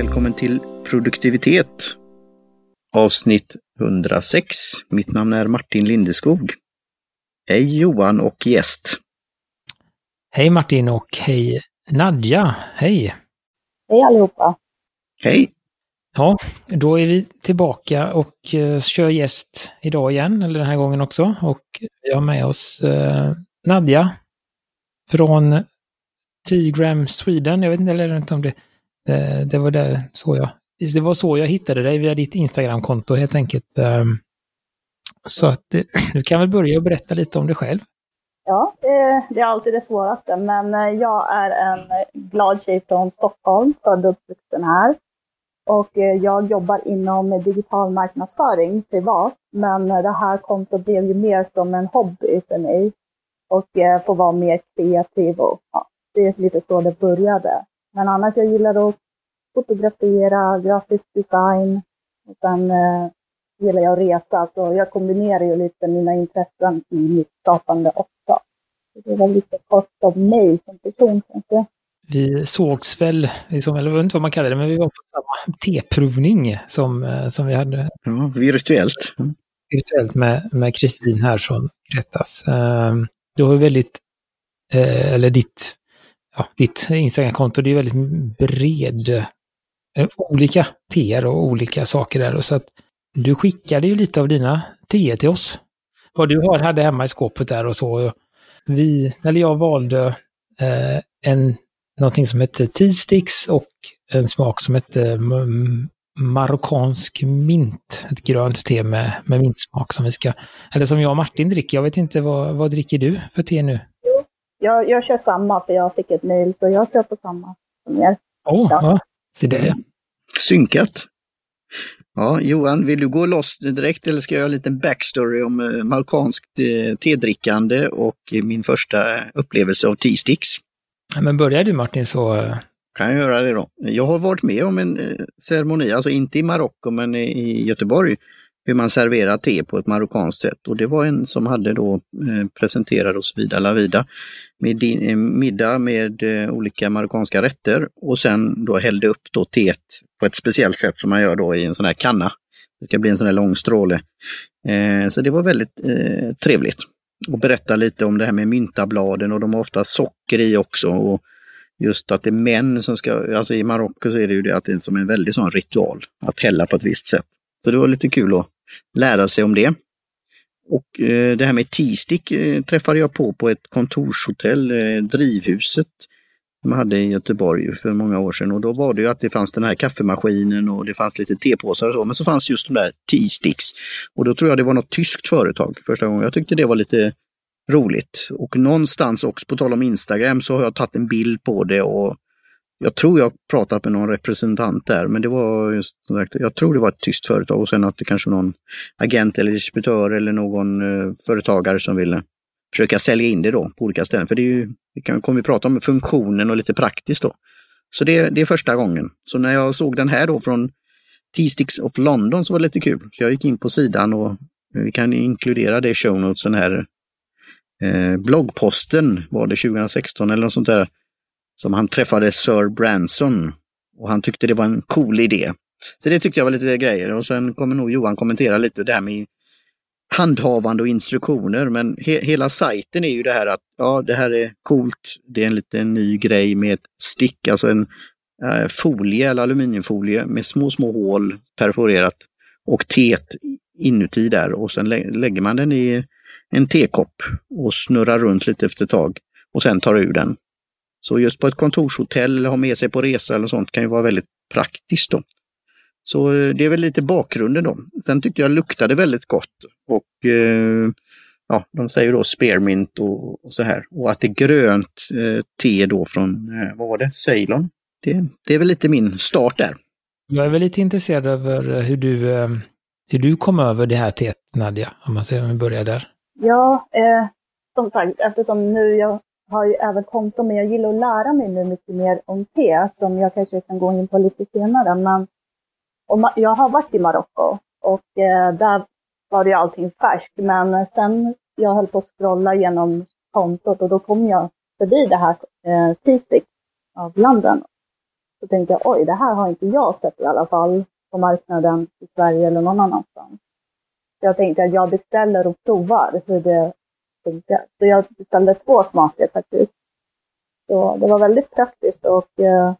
Välkommen till produktivitet. Avsnitt 106. Mitt namn är Martin Lindeskog. Hej Johan och gäst. Hej Martin och hej Nadja. Hej! Hej allihopa! Hej! Ja, då är vi tillbaka och uh, kör gäst idag igen, eller den här gången också. Och vi har med oss uh, Nadja från Tigram Sweden. Jag vet inte, eller inte om det, Eh, det var det, så jag, det var så jag hittade dig via ditt Instagramkonto helt enkelt. Ehm, så att du kan väl börja och berätta lite om dig själv. Ja, eh, det är alltid det svåraste, men eh, jag är en glad tjej från Stockholm, född och uppvuxen här. Och jag jobbar inom digital marknadsföring privat, men det här kontot blev ju mer som en hobby för mig. Och få vara mer kreativ och ja, det är lite så det började. Men annars jag gillar att fotografera, grafisk design och sen eh, gillar jag att resa, så jag kombinerar ju lite mina intressen i mitt skapande också. Det var lite kort om mig som person kanske vi sågs väl, liksom, eller jag vet inte vad man kallar det, men vi var på samma teprovning som, eh, som vi hade. Ja, virtuellt. Mm. Virtuellt med Kristin här från Gretas. Ehm, du har ju väldigt, eh, eller ditt, ja, ditt Instagramkonto, det är väldigt bred, eh, olika teer och olika saker där. Och så att du skickade ju lite av dina teer till oss. Vad du har, hade hemma i skåpet där och så. Vi, eller jag valde eh, en någonting som hette T-sticks och en smak som hette mm, marockansk mint. Ett grönt te med, med mintsmak som vi ska, eller som jag och Martin dricker. Jag vet inte, vad, vad dricker du för te nu? Jag, jag kör samma för jag fick ett mejl så jag kör på samma som er. Åh, oh, ja. ja, det ja. Synkat. Ja, Johan, vill du gå loss direkt eller ska jag göra en liten backstory om eh, eh, tedrickande och min första upplevelse av T-sticks? Men börjar du Martin så... Eh, kan jag göra det då. Jag har varit med om en eh, ceremoni, alltså inte i Marocko men i Göteborg, hur man serverar te på ett marockanskt sätt. Och det var en som hade då eh, presenterat oss Vida La Vida med eh, middag med eh, olika marockanska rätter och sen då hällde upp då teet på ett speciellt sätt som man gör då i en sån här kanna. Det ska bli en sån här lång stråle. Eh, så det var väldigt trevligt och berätta lite om det här med myntabladen och de har ofta socker i också. Och just att det är män som ska, alltså i Marocko så är det ju det att det är som en väldig sån ritual att hälla på ett visst sätt. Så det var lite kul att lära sig om det. Och eh, det här med T-stick eh, träffade jag på på ett kontorshotell, eh, Drivhuset, som hade i Göteborg för många år sedan. Och då var det ju att det fanns den här kaffemaskinen och det fanns lite tepåsar och så, men så fanns just de där T-sticks. Och då tror jag det var något tyskt företag första gången. Jag tyckte det var lite roligt. Och någonstans också, på tal om Instagram, så har jag tagit en bild på det och jag tror jag pratat med någon representant där, men det var just, jag tror det var ett tyskt företag och sen att det kanske någon agent eller distributör eller någon eh, företagare som ville försöka sälja in det då på olika ställen. För det är ju, vi kan, kommer vi prata om funktionen och lite praktiskt då. Så det, det är första gången. Så när jag såg den här då från T-Sticks of London så var det lite kul. Så jag gick in på sidan och vi kan inkludera det i show notesen här. Eh, bloggposten var det 2016 eller något sånt där. Som han träffade Sir Branson. Och han tyckte det var en cool idé. Så det tyckte jag var lite grejer och sen kommer nog Johan kommentera lite det här med handhavande och instruktioner. Men he hela sajten är ju det här att ja, det här är coolt. Det är en liten ny grej med ett stick, alltså en eh, folie eller aluminiumfolie med små, små hål perforerat och teet inuti där och sen lä lägger man den i en tekopp och snurrar runt lite efter ett tag och sen tar ur den. Så just på ett kontorshotell eller ha med sig på resa eller sånt kan ju vara väldigt praktiskt. Då. Så eh, det är väl lite bakgrunden då. Sen tyckte jag luktade väldigt gott och eh, ja, de säger då spearmint och, och, så här. Och att det är grönt eh, te då från, eh, vad var det, Ceylon. Det, det är väl lite min start där. Jag är väl lite intresserad över hur du, eh, hur du kom över det här teet, Nadja, om man säger om vi börjar där. Ja, eh, som sagt, eftersom nu jag har ju även konto, men jag gillar att lära mig nu mycket mer om te, som jag kanske kan gå in på lite senare. Men och jag har varit i Marocko och eh, där var det allting färskt. Men sen jag höll på att scrolla genom kontot och då kom jag förbi det här eh, Teastick av landen. så tänkte jag oj, det här har inte jag sett i alla fall på marknaden i Sverige eller någon annanstans. Så jag tänkte att jag beställer och provar hur det funkar. Så jag beställde två smaker faktiskt. Så det var väldigt praktiskt och eh,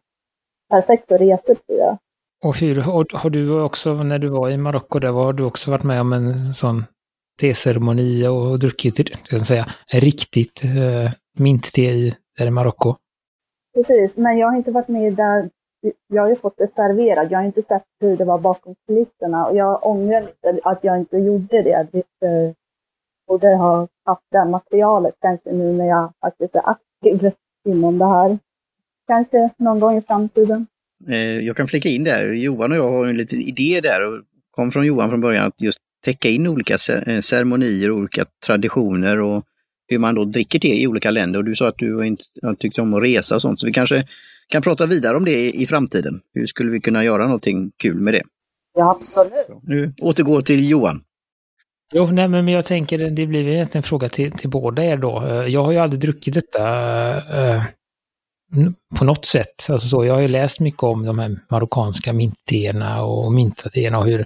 perfekt för resor tror jag. Och hur har, har du också, när du var i Marocko där, har du också varit med om en sån teceremoni och druckit, jag säga, riktigt eh, mintte i, där i Marocko? Precis, men jag har inte varit med där. Jag har ju fått det serverat. Jag har inte sett hur det var bakom kulisserna och jag ångrar lite att jag inte gjorde det. det borde ha haft det materialet kanske nu när jag faktiskt är aktiv inom det här. Kanske någon gång i framtiden. Eh, jag kan flika in där, Johan och jag har en liten idé där och kom från Johan från början att just täcka in olika eh, ceremonier, olika traditioner och hur man då dricker te i olika länder. Och du sa att du inte tyckte om att resa och sånt, så vi kanske kan prata vidare om det i framtiden. Hur skulle vi kunna göra någonting kul med det? Ja, absolut. Nu återgår till Johan. Jo, nej, men jag tänker det blir egentligen en fråga till, till båda er då. Eh, jag har ju aldrig druckit detta eh, på något sätt. Alltså så, jag har ju läst mycket om de här marockanska mintteerna och myntateerna och hur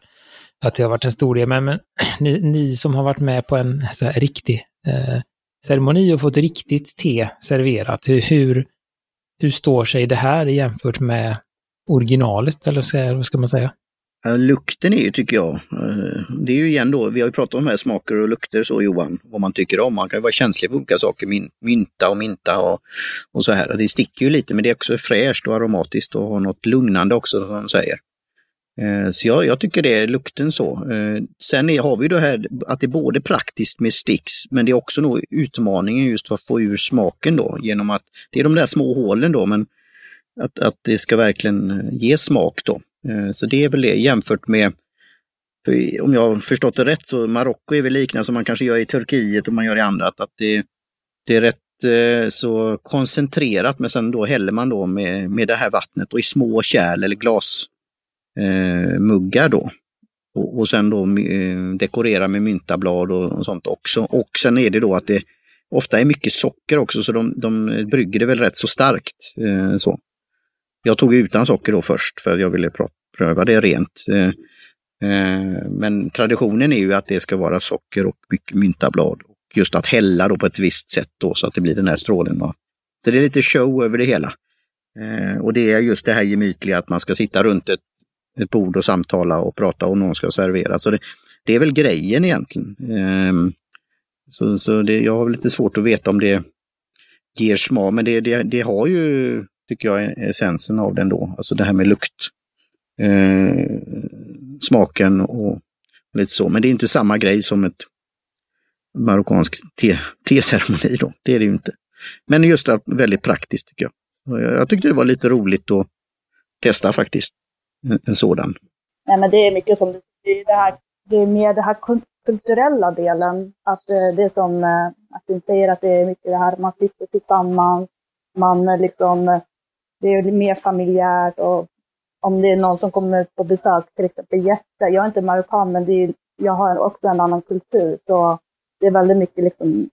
att det har varit en stor del. Men, men ni, ni, som har varit med på en så här, riktig eh, ceremoni och fått riktigt te serverat, hur, hur, hur står sig det här jämfört med originalet, eller så, vad ska man säga? Lukten är ju, tycker jag, eh, det är ju igen då, vi har ju pratat om de här smaker och lukter så Johan, vad man tycker om. Man kan ju vara känslig för olika saker, mynta och minta och, och så här. Det sticker ju lite men det är också fräscht och aromatiskt och har något lugnande också som de säger. Eh, så jag, jag, tycker det är lukten så. Eh, sen är, har vi det här att det är både praktiskt med sticks men det är också nog utmaningen just för att få ur smaken då genom att det är de där små hålen då men att, att det ska verkligen ge smak då. Eh, så det är väl det jämfört med, om jag har förstått det rätt, så Marocko är väl liknande som man kanske gör i Turkiet och man gör i andra, att det, det är rätt eh, så koncentrerat men sen då häller man då med, med det här vattnet och i små kärl eller glasmuggar eh, då. Och, och sen då eh, dekorera med myntablad och, och, sånt också. Och sen är det då att det ofta är mycket socker också så de, de brygger det väl rätt så starkt. Eh, så. Jag tog utan socker då först för jag ville pröva det rent. Eh, eh, men traditionen är ju att det ska vara socker och mycket myntablad. Och just att hälla då på ett visst sätt då så att det blir den här strålen. Så det är lite show över det hela. Eh, och det är just det här gemytliga att man ska sitta runt ett ett bord och samtala och prata och någon ska servera. Så det, det är väl grejen egentligen. Ehm, så så det, jag har lite svårt att veta om det ger smak, men det, det, det har ju, tycker jag, är essensen av den då. Alltså det här med lukt. eh, smaken och lite så. Men det är inte samma grej som ett marockansk teceremoni då. Det är det ju inte. Men just det, väldigt praktiskt tycker jag. Så jag. Jag tyckte det var lite roligt att testa faktiskt en sådan? Nej, men det är mycket som det det här, det är mer den här kulturella delen. Att eh, det är som eh, att du säger att det är mycket det här man sitter tillsammans, man eh, liksom, det är mer familjärt och om det är någon som kommer på besök, till exempel gäster. Jag är inte marockan, men det är, jag har också en annan kultur, så det är väldigt mycket liksom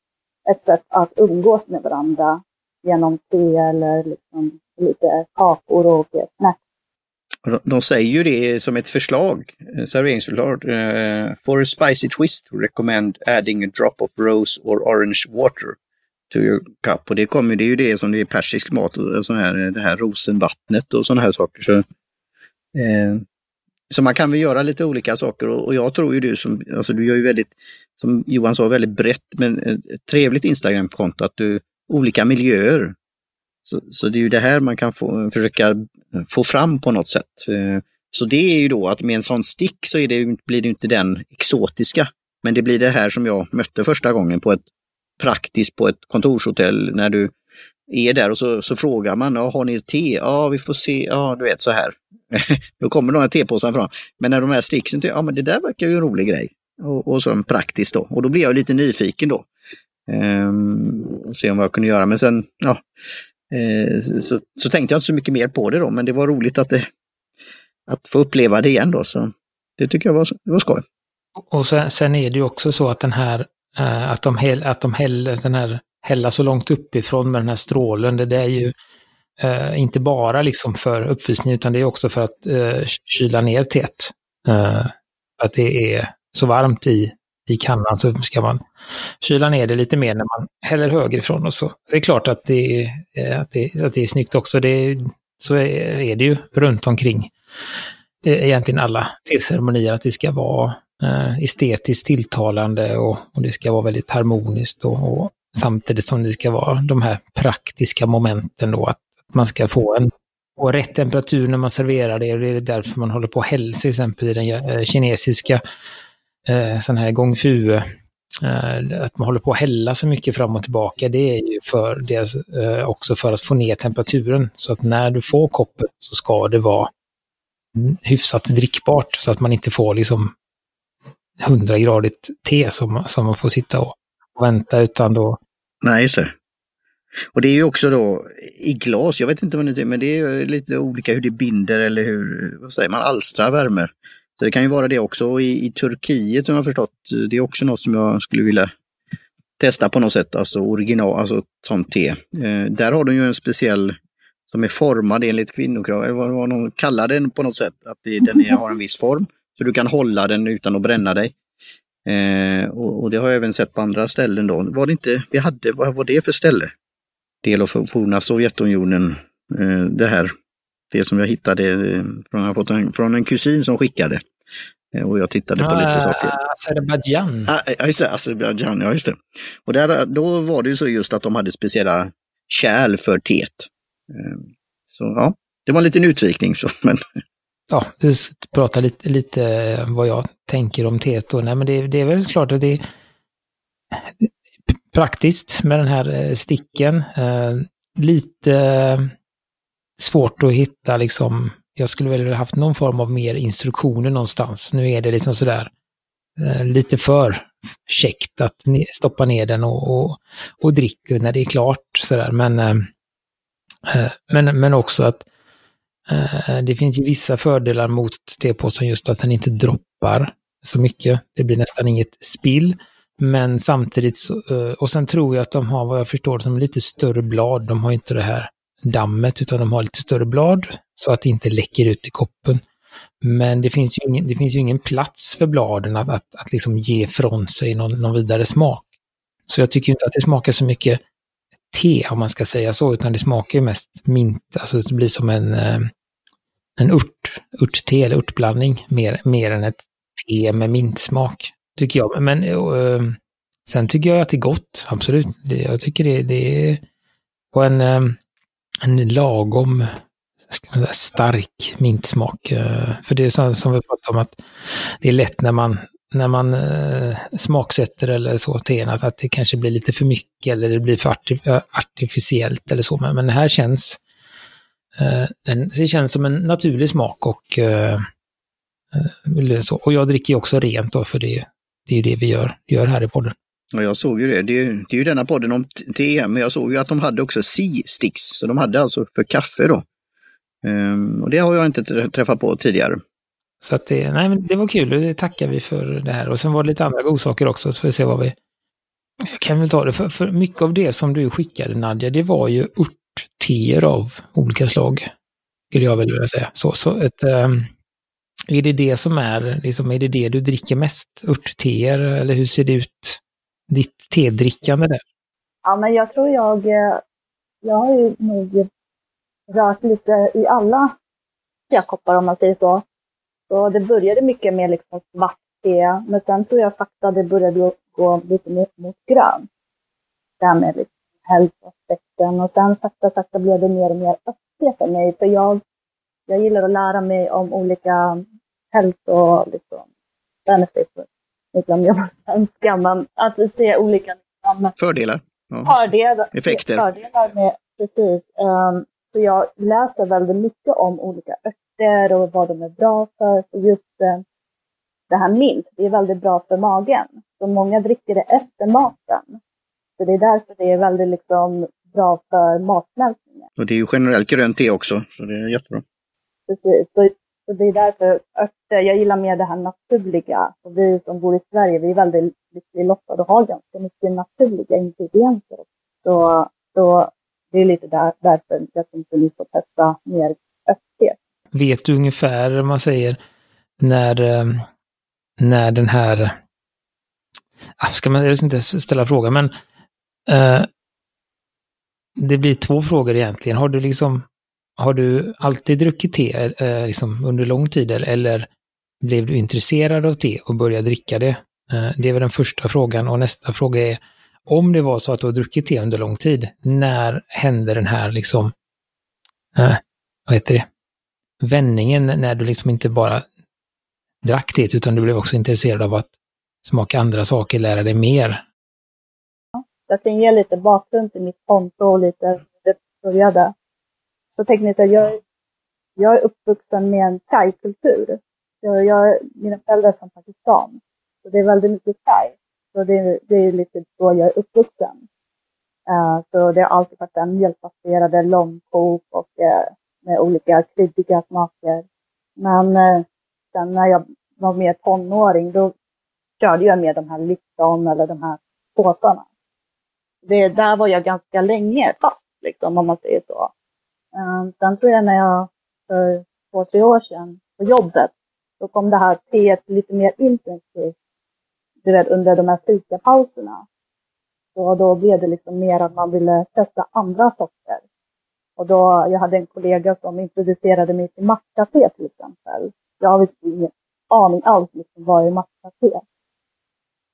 ett sätt att umgås med varandra genom te eller liksom lite kakor och snacks de säger ju det som ett förslag, eh, serveringsförslag. Uh, for a spicy twist, recommend adding a drop of rose or orange water to your cup. Och det kommer, det är ju det som det är persisk mat, och sån här, det här rosenvattnet och sådana här saker. Så, eh, så man kan väl göra lite olika saker och, och, jag tror ju du som, alltså du gör ju väldigt, som Johan sa, väldigt brett men eh, ett trevligt Instagramkonto, att du, olika miljöer. Så, så det är ju det här man kan få, försöka få fram på något sätt. Eh, så det är ju då att med en sån stick så det, blir det inte den exotiska. Men det blir det här som jag mötte första gången på ett praktiskt på ett kontorshotell när du är där och så, så frågar man, ja, har ni te? Ja, vi får se, ja du vet så här. då kommer de här tepåsarna fram. Men när de här sticksen, ja men det där verkar ju en rolig grej. Och, och så praktiskt då. Och då blir jag lite nyfiken då. Ehm, och se om vad jag kunde göra. Men sen, ja, Eh, så, så tänkte jag inte så mycket mer på det då, men det var roligt att, det, att få uppleva det igen då. Så det tycker jag var, det var skoj. Och sen, sen är det ju också så att den här, Eh, att de, häll, att de häller, den här hälla så långt uppifrån med den här strålen, det, det är ju Eh, inte bara liksom för uppvisning utan det är också för att eh, kyla ner teet. Eh, att det är så varmt i, i kannan så ska man kyla ner det lite mer när man häller högerifrån och så. Det är klart att det, är, eh, att det, att det är snyggt också. Det, så är, är det ju runt omkring eh, egentligen alla teceremonier, att det ska vara Eh, estetiskt tilltalande och, och, det ska vara väldigt harmoniskt och, och, samtidigt som det ska vara de här praktiska momenten då, att man ska få en och rätt temperatur när man serverar det. Och det är därför man håller på att hälla till exempel i den eh, kinesiska eh, sån här gongfu. Eh, att man håller på att hälla så mycket fram och tillbaka. Det är ju för, det eh, också för att få ner temperaturen. Så att när du får koppen så ska det vara mm, hyfsat drickbart. Så att man inte får liksom hundragradigt te som, som man får sitta och vänta utan då... Nej, just det. Och det är ju också då i glas, jag vet inte vad det är, men det är lite olika hur det binder eller hur, vad säger man, alstrar värme. Så det kan ju vara det också i, i Turkiet har jag förstått. Det är också något som jag skulle vilja testa på något sätt, alltså original, alltså sånt te. Eh, där har de ju en speciell som är formad enligt kvinnokrav, eller vad, vad de kallar den på något sätt, att det, den är, har en viss form. Så du kan hålla den utan att bränna dig. Eh, och, och, det har jag även sett på andra ställen då. Var det inte, vi hade, vad var det för ställe? Del av forna Sovjetunionen, eh, det här, det som jag hittade eh, från, jag fått en, från en kusin som skickade. Eh, och jag tittade på lite saker. Azerbajdzjan. Ah, ja, just det, Azerbajdzjan, ja just det. Och där, då var det ju så just att de hade speciella kärl för teet. Eh, så ja, det var en liten utvikning. Så, men... Ja, prata lite, lite eh, vad jag tänker om teet. Nej, men det, det är väl klart att det är praktiskt med den här eh, sticken. Eh, lite svårt att hitta liksom jag skulle väl ha haft någon form av mer instruktioner någonstans. Nu är det liksom sådär lite för käckt att stoppa ner den och, och, och dricka när det är klart. Sådär. Men, men, men också att Eh, det finns ju vissa fördelar mot tepåsen just att den inte droppar så mycket. Det blir nästan inget spill. Men samtidigt, så, eh, och sen tror jag att de har vad jag förstår som lite större blad. De har inte det här dammet utan de har lite större blad så att det inte läcker ut i koppen. Men det finns ju ingen, det finns ju ingen plats för bladen att, att, att liksom ge från sig någon, någon vidare smak. Så jag tycker inte att det smakar så mycket te om man ska säga så, utan det smakar ju mest mint, alltså det blir som en, eh, en urt, urtte eller urtblandning mer, mer än ett te med mintsmak, tycker jag. Men uh, sen tycker jag att det är gott, absolut. Det, jag tycker det, det är på en, en lagom säga, stark mintsmak. För det är så, som vi pratade om att det är lätt när man, när man eh, smaksätter eller så teen att, det kanske blir lite för mycket eller det blir för artificiellt eller så. Men, men det här känns, eh, en, det känns som en naturlig smak och eh, eh så. Och jag dricker ju också rent då för det, det är ju det vi gör, gör här i podden. Ja, jag såg ju det. Det är, ju, det är ju denna podden om te, men jag såg ju att de hade också Sea-sticks. Så de hade alltså för kaffe då. Um, och det har jag inte träffat på tidigare. Så att det, nej, men det var kul och det tackar vi för det här. Och sen var det lite andra godsaker också, så får vi se vad vi... Jag kan väl ta det, för, för mycket av det som du skickade Nadja, det var ju örtteer av olika slag. Skulle jag väl vilja säga. Så, så ett, ähm, är det det som är, liksom, är det det du dricker mest? Örtteer, eller hur ser det ut? Ditt tedrickande där? Ja, men jag tror jag, eh, jag har ju nog rört lite i alla tekoppar om man säger så. Så det började mycket med liksom svart te, men sen tror jag sakta det började gå lite mer mot grönt. Det här med liksom hälsoaspekten och sen sakta sakta blev det mer och mer öppet för mig. För jag, jag gillar att lära mig om olika hälso, liksom, benefits. Nu glömde jag på svenska, men att se olika Fördelar. Ja. Fördelar. Effekter. Fördelar med, precis. Um, så jag läser väldigt mycket om olika örter och vad de är bra för. Så just eh, det här mint, det är väldigt bra för magen. Så många dricker det efter maten. Så det är därför det är väldigt liksom bra för matsmältningen. Och det är ju generellt grönt te också, så det är jättebra. Precis, så, så det är därför örter, jag gillar mer det här naturliga. Och vi som bor i Sverige, vi är väldigt lyckligt lottade och har ganska mycket naturliga ingredienser. Så, så det är lite där, därför jag tänkte ni får testa mer öppet. Vet du ungefär, om man säger, när, eh, när den här... Ah, ska man jag ska inte ställa frågan, men eh, det blir två frågor egentligen. Har du liksom har du alltid druckit te eh, liksom under lång tid eller blev du intresserad av te och började dricka det? Eh, det är väl den första frågan och nästa fråga är om det var så att du har druckit te under lång tid, när hände den här liksom, eh, vad heter det, vändningen när du liksom inte bara drack det utan du blev också intresserad av att smaka andra saker, lära dig mer? Jag kan ge lite bakgrund till mitt konto och lite hur det började. Så tekniskt sett, jag, jag är uppvuxen med en chai-kultur. Jag, jag, mina föräldrar är från Pakistan. Så det är väldigt mycket chai. Så det, det är lite så jag är uppvuxen. Uh, så det har alltid varit en mjölkbaserade långkok och uh, med olika kryddiga smaker. Men uh, sen när jag var mer tonåring då körde jag med de här Lipton eller de här påsarna. Det, där var jag ganska länge fast, liksom, om man säger så. Um, sen tror jag när jag för två, tre år sedan på jobbet, då kom det här teet lite mer intensivt, du vet under de här fikapauserna. Så då blev det liksom mer att man ville testa andra sorter. Och då, jag hade en kollega som introducerade mig till matcha-te till exempel. Jag har visst ingen aning alls liksom vad är matcha-te.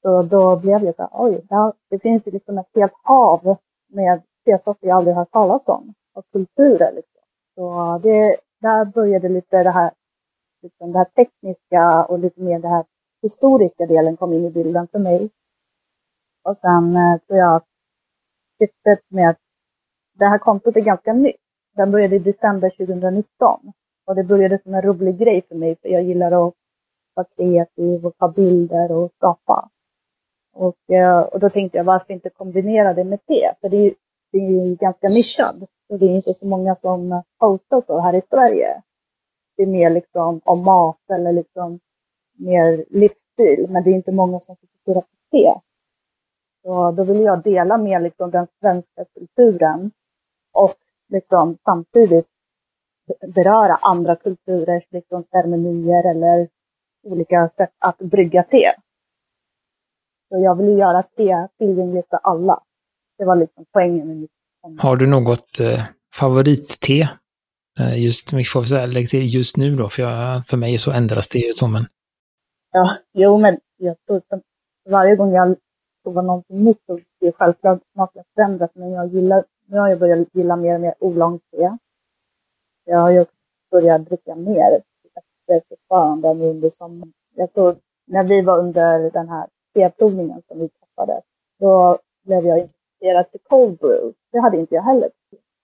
Så då blev jag så här, oj, det finns ju liksom ett helt hav med tesorter jag aldrig hört talas om och kulturer. Liksom. Så det, där började lite det här, liksom det här tekniska och lite mer det här historiska delen kom in i bilden för mig. Och sen eh, tror jag att syftet med att det här kontot är ganska nytt. Den började i december 2019. Och det började som en rolig grej för mig, för jag gillar att vara kreativ och ta bilder och skapa. Och, eh, och då tänkte jag, varför inte kombinera det med te? För det är, det är ganska nischad. Och det är inte så många som postar så här i Sverige. Det är mer liksom om mat eller liksom mer livsstil. Men det är inte många som fokuserar på te. Så då vill jag dela med liksom den svenska kulturen och liksom samtidigt beröra andra kulturers liksom ceremonier eller olika sätt att brygga te. Så jag vill göra te tillgängligt för alla. Det var liksom poängen med mitt har du något eh, favoritte? Eh, just, vi får säga, lägg till just nu då, för, jag, för mig så ändras det ju så, men... Ja, jo, men jag tror att varje gång jag provar någonting nytt så blir självklart smaken förändrad. men jag gillar, nu har jag börjat gilla mer och mer oolong te. Jag har ju också börjat dricka mer efter fortfarande nu under sommaren. Jag tror, när vi var under den här teprovningen som vi träffades, då blev jag intresserad till cold brew. Det hade inte jag heller.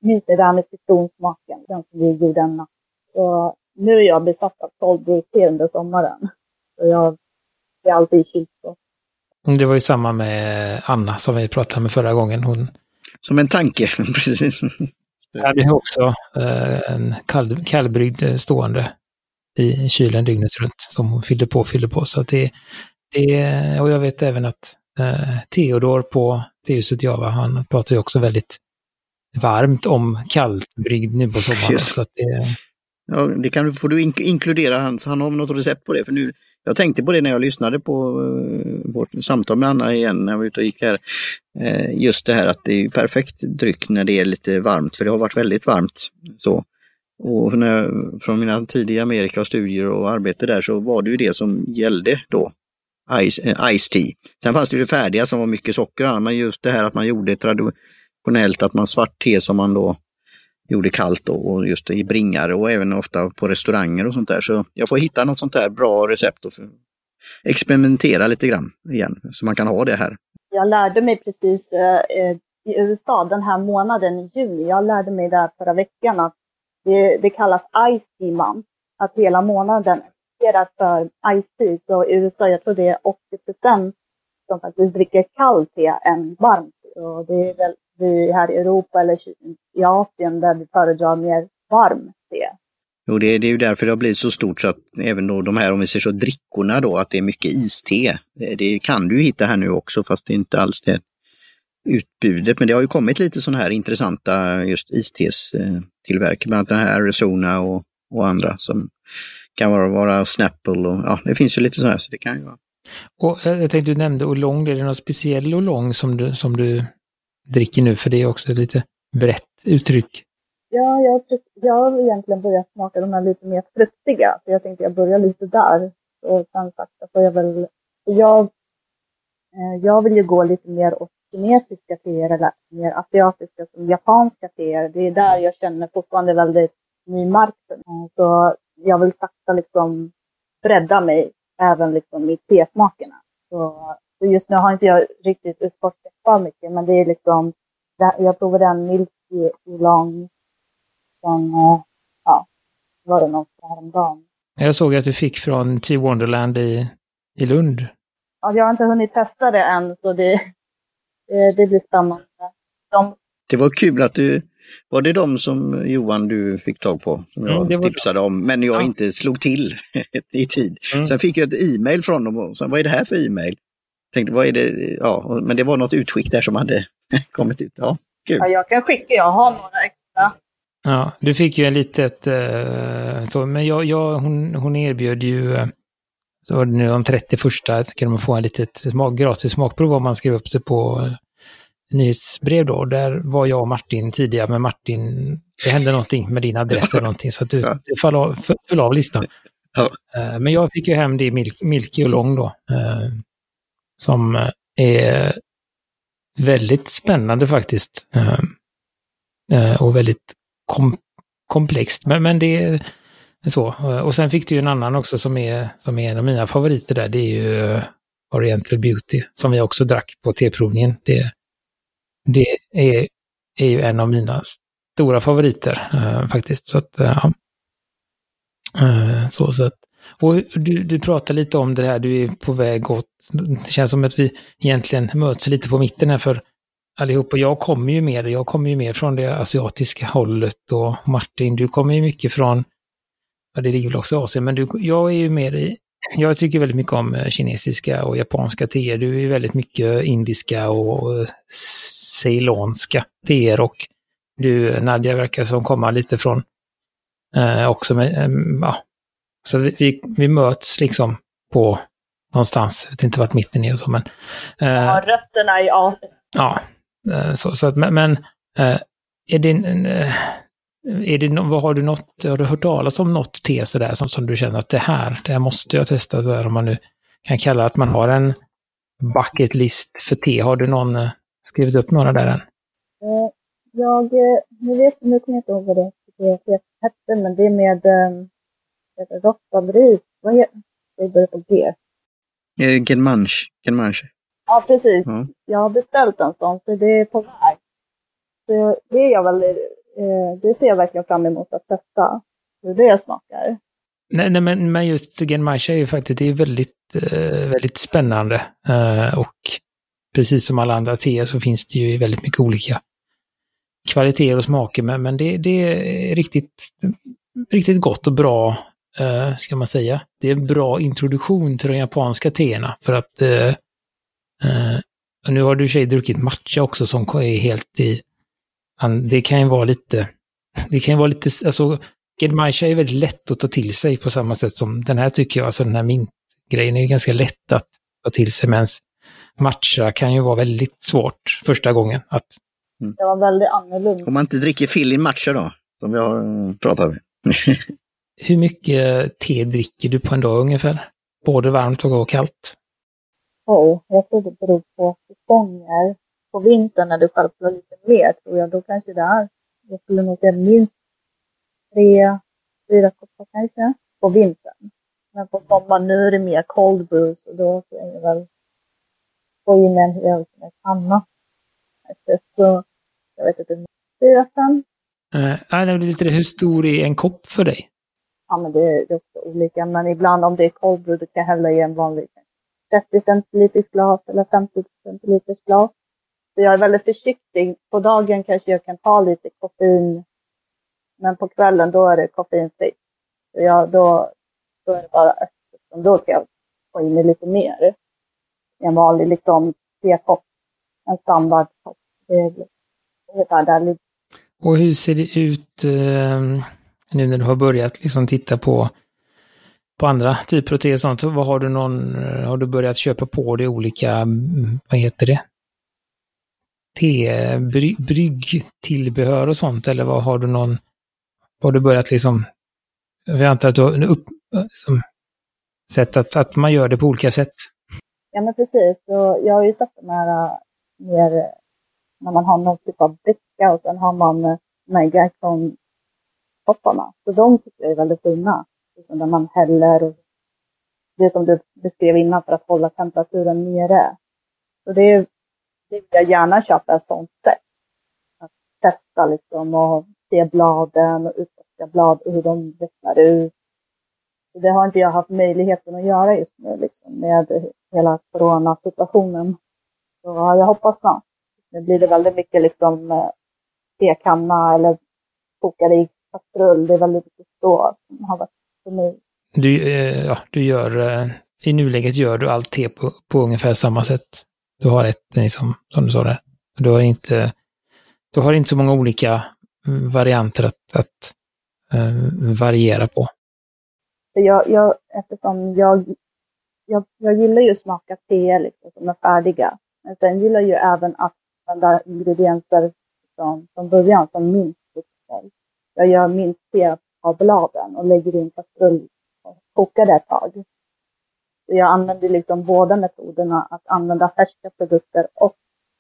Minns det där med citronsmaken, den som vi gjorde en natt. Så nu är jag besatt av cold brew te under sommaren. Så jag är alltid i kylskåp. Det var ju samma med Anna som vi pratade med förra gången. Hon... Som en tanke, precis. Jag hade också eh, en kall, kallbryggd stående i kylen dygnet runt som hon fyllde på och fyllde på. Så det, det, och jag vet även att eh, Theodor på Tehuset Java, han pratar ju också väldigt varmt om kallbryggd nu på sommaren. Så att det... Ja, det kan, får du in, inkludera, han, han har något recept på det. För nu, jag tänkte på det när jag lyssnade på eh, vårt samtal med Anna igen när jag var ute och gick här. Eh, just det här att det är perfekt dryck när det är lite varmt, för det har varit väldigt varmt. Så. Och när, från mina tidiga Amerika och studier och arbete där så var det ju det som gällde då. Ice, eh, ice tea. Sen fanns det ju det färdiga som var mycket socker, men just det här att man gjorde traditionellt att man svart te som man då gjorde kallt då, och just i bringare och även ofta på restauranger och sånt där. Så jag får hitta något sånt där bra recept och experimentera lite grann igen så man kan ha det här. Jag lärde mig precis eh, eh i USA den här månaden i juni, jag lärde mig där förra veckan att det, det kallas Ice Demon, att hela månaden är för Ice Tea. Så i USA, jag tror det är 80 procent som faktiskt dricker kallt te än varmt. Så det är väl vi här i Europa eller i Asien där vi föredrar mer varm te. Jo, det, det är ju därför det har blivit så stort så att även då de här, om vi ser så, drickorna då, att det är mycket iste. Det, det kan du hitta här nu också, fast det är inte alls det utbudet. Men det har ju kommit lite sådana här intressanta just istestillverkare, bland annat den här Arizona och, och andra som kan vara, vara Snapple och ja, det finns ju lite sådana här så det kan ju vara. Och jag tänkte du nämnde Oolong, är det någon speciell Oolong som du, som du dricker nu? För det är också ett lite brett uttryck. Ja, jag, jag har egentligen börjat smaka de här lite mer fruktiga, så jag tänkte jag börjar lite där. Och sen sakta får jag väl... Jag, eh, jag vill ju gå lite mer åt kinesiska teer eller mer asiatiska som japanska teer. Det är där jag känner fortfarande väldigt ny mark. Så jag vill sakta liksom bredda mig även liksom i tesmakerna. Så just nu har inte jag riktigt utforskat för mycket, men det är liksom, jag provade en Milky Oolong som, eh, ja, var det något häromdagen. Jag såg att du fick från T Wonderland i, i Lund. Ja, jag har inte hunnit testa det än, så det, det, det blir spännande. De... Det var kul att du, var det de som Johan du fick tag på? Som jag mm, tipsade det. om, men jag ja. inte slog till i tid. Mm. Sen fick jag ett e-mail från dem och sa, vad är det här för e-mail? Tänkte, vad är det? Ja, men det var något utskick där som hade kommit ut. Ja, kul. Ja, jag kan skicka, jag har några extra. Ja, du fick ju en litet, uh, så, men jag, jag, hon, hon erbjöd ju, uh, så var det nu de 30 första, kan man få en litet smak, gratis smakprov om man skrev upp sig på uh, nyhetsbrev då. Där var jag och Martin tidigare, men Martin, det hände någonting med din adress eller någonting, så att du, du föll, av, föll av listan. Ja. Men jag fick ju hem det Milk, Milky och Lång då, som eh, är väldigt spännande faktiskt. Ehm, eh, och väldigt kom, komplext, men, men det är så. Eh, och sen fick du ju en annan också som är, som är en av mina favoriter där. Det är ju Oriental Beauty, som vi också drack på teprovningen. Det, det är, är ju en av mina stora favoriter faktiskt. Så att, ja. så, så att, och du, du pratar lite om det här, du är på väg åt, det känns som att vi egentligen möts lite på mitten här för allihop. Och jag kommer ju mer, jag kommer ju mer från det asiatiska hållet och Martin, du kommer ju mycket från, ja det ligger väl också i Asien, men du, jag är ju mer i, jag tycker väldigt mycket om eh, kinesiska och japanska teer. Du är ju väldigt mycket indiska och ceylonska teer och du, Nadja, verkar som komma lite från eh, också med, eh, ja. Så vi, vi möts liksom på någonstans, jag vet inte vart mitten är och så men. Eh, ja, rötterna i Asien. Ja, Eh, så, så att, men eh, är det, eh, är det, vad har du något, har du hört talas om något te sådär som, som du känner att det här, det här måste jag testa så där, om man nu kan kalla att man har en bucket list för te. Har du någon skrivit upp några där än? Jag, nu vet nu kommer jag inte ihåg vad det, det hette, men det är med rostad ris. Vad heter det? börjar på G. Genmanche. Genmanche. Ja, precis. Mm. Jag har beställt en sån, så det är på väg. Så det, är jag väl, eh, det ser jag verkligen fram emot att testa, hur det smakar. Nej, nej men, men just Genmaisha är ju faktiskt det är väldigt, eh, väldigt spännande. Eh, och precis som alla andra teer så finns det ju väldigt mycket olika kvaliteter och smaker. Men, men det, det är riktigt, riktigt gott och bra, eh, ska man säga. Det är en bra introduktion till de japanska teerna. För att eh, Uh, nu har du i sig druckit matcha också som är helt i... Det kan ju vara lite... Det kan ju vara lite... Alltså, Gedmaisha är väldigt lätt att ta till sig på samma sätt som den här tycker jag. Alltså den här mintgrejen är ganska lätt att ta till sig. Medan matcha kan ju vara väldigt svårt första gången. Att... Mm. Det var väldigt annorlunda. Om man inte dricker Fillin matcha då, som vi har pratat om. Hur mycket te dricker du på en dag ungefär? Både varmt och kallt? Oh, jag tror det beror på säsonger. På vintern när du skärper lite mer tror jag, då kanske det är. Jag skulle nog säga minst tre, fyra koppar kanske på vintern. Men på sommaren nu är det mer cold brew så då kan jag väl få in en hel kanna. Så jag vet inte, fyra, fem. Uh, det lite hur stor är en kopp för dig? Ja, men det är, det är också olika. Men ibland om det är cold brew, kan jag hälla i en vanlig 30 centiliters glas eller 50 centiliters glas. Så jag är väldigt försiktig. På dagen kanske jag kan ta lite koffein, men på kvällen då är det koffeinfritt. Så jag, då, då är det bara öppet. Då kan jag få in lite mer. En vanlig liksom tekopp. en standard. Det är ungefär där Och hur ser det ut eh, nu när du har börjat liksom titta på, på andra typer av te och sånt? Så vad har du någon, har du börjat köpa på dig olika, vad heter det? Te, bry, bryggtillbehör och sånt eller vad har du någon, har du börjat liksom, jag antar att du har upp, liksom, sett att, att man gör det på olika sätt? Ja men precis, så jag har ju sett de här äh, mer när man har någon typ av bricka och sen har man äh, de här kopparna. Så de tycker jag är väldigt fina. Liksom där man häller och det som du beskrev innan för att hålla temperaturen nere. Så det, det vill jag gärna köpa ett sånt sätt. Att testa liksom och se bladen och utforska blad och hur de vecklar ut. Så det har inte jag haft möjligheten att göra just nu liksom, med hela coronasituationen. Så jag hoppas snart. Nu blir det väldigt mycket liksom eh, tekanna eller kokade i kastrull. Det är väldigt mycket så som har varit för mig. Du, eh, ja, du gör, eh, i nuläget gör du allt te på, på ungefär samma sätt. Du har ett, liksom, som du sa där. Du har inte, du har inte så många olika varianter att, att uh, variera på. Jag, jag, eftersom jag, jag, jag gillar ju att smaka te liksom, som är färdiga. Men sen gillar jag ju även att använda ingredienser som, från början, som mint. Jag gör mintte av bladen och lägger in kastrull och kokar det ett tag. Så jag använder liksom båda metoderna, att använda färska produkter och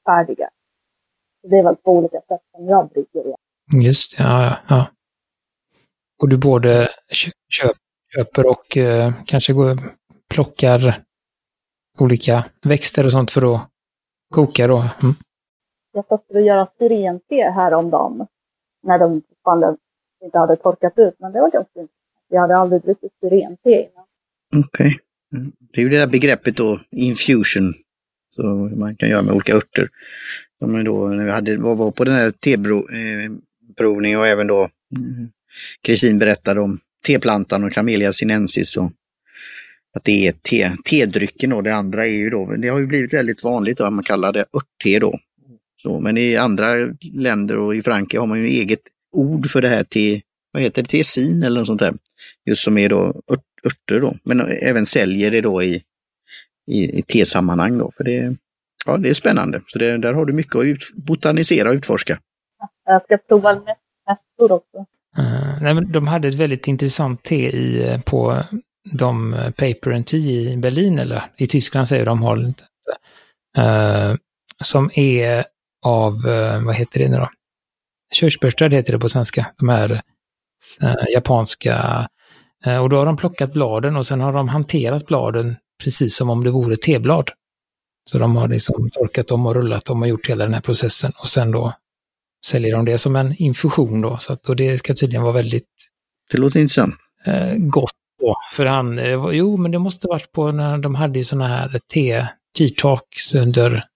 färdiga. Så det är väl två olika sätt som jag brygger. Just ja, ja, ja. Och du både köp, köper och eh, kanske går, plockar olika växter och sånt för att koka då? Mm. Jag testade att göra syrente häromdagen när de fortfarande inte hade torkat ut, men det var ganska intressant. Jag hade aldrig druckit syrente innan. Okej. Okay. Mm. Det är ju det där begreppet då, infusion, Så man kan göra med olika örter. Som då, när vi hade, var på den här teprovningen eh, och även då Kristin mm, berättade om teplantan och Camellia sinensis och att det är te, tedrycken och Det andra är ju då, det har ju blivit väldigt vanligt att man kallar det örtte då. Så, men i andra länder och i Frankrike har man ju eget ord för det här till, vad heter det, tesin eller något sånt där. Just som är då ört, örter då, men även säljer det då i, i, i tesammanhang då. För det, ja, det är spännande. Så det, där har du mycket att ut, botanisera och utforska. Jag ska prova nästor också. Uh, nej, men de hade ett väldigt intressant te i, eh, på de eh, Paper and Tea i Berlin, eller i Tyskland säger de har inte. Uh, som är av, uh, vad heter det nu då? Körsbärsträd heter det på svenska, de här äh, japanska. Äh, och då har de plockat bladen och sen har de hanterat bladen precis som om det vore teblad. Så de har liksom torkat dem och rullat dem och gjort hela den här processen och sen då säljer de det som en infusion då. Så att, och det ska tydligen vara väldigt... Det låter intressant. Eh, gott då. För han, eh, jo men det måste varit på när de hade sådana här te, tea talks under Eh,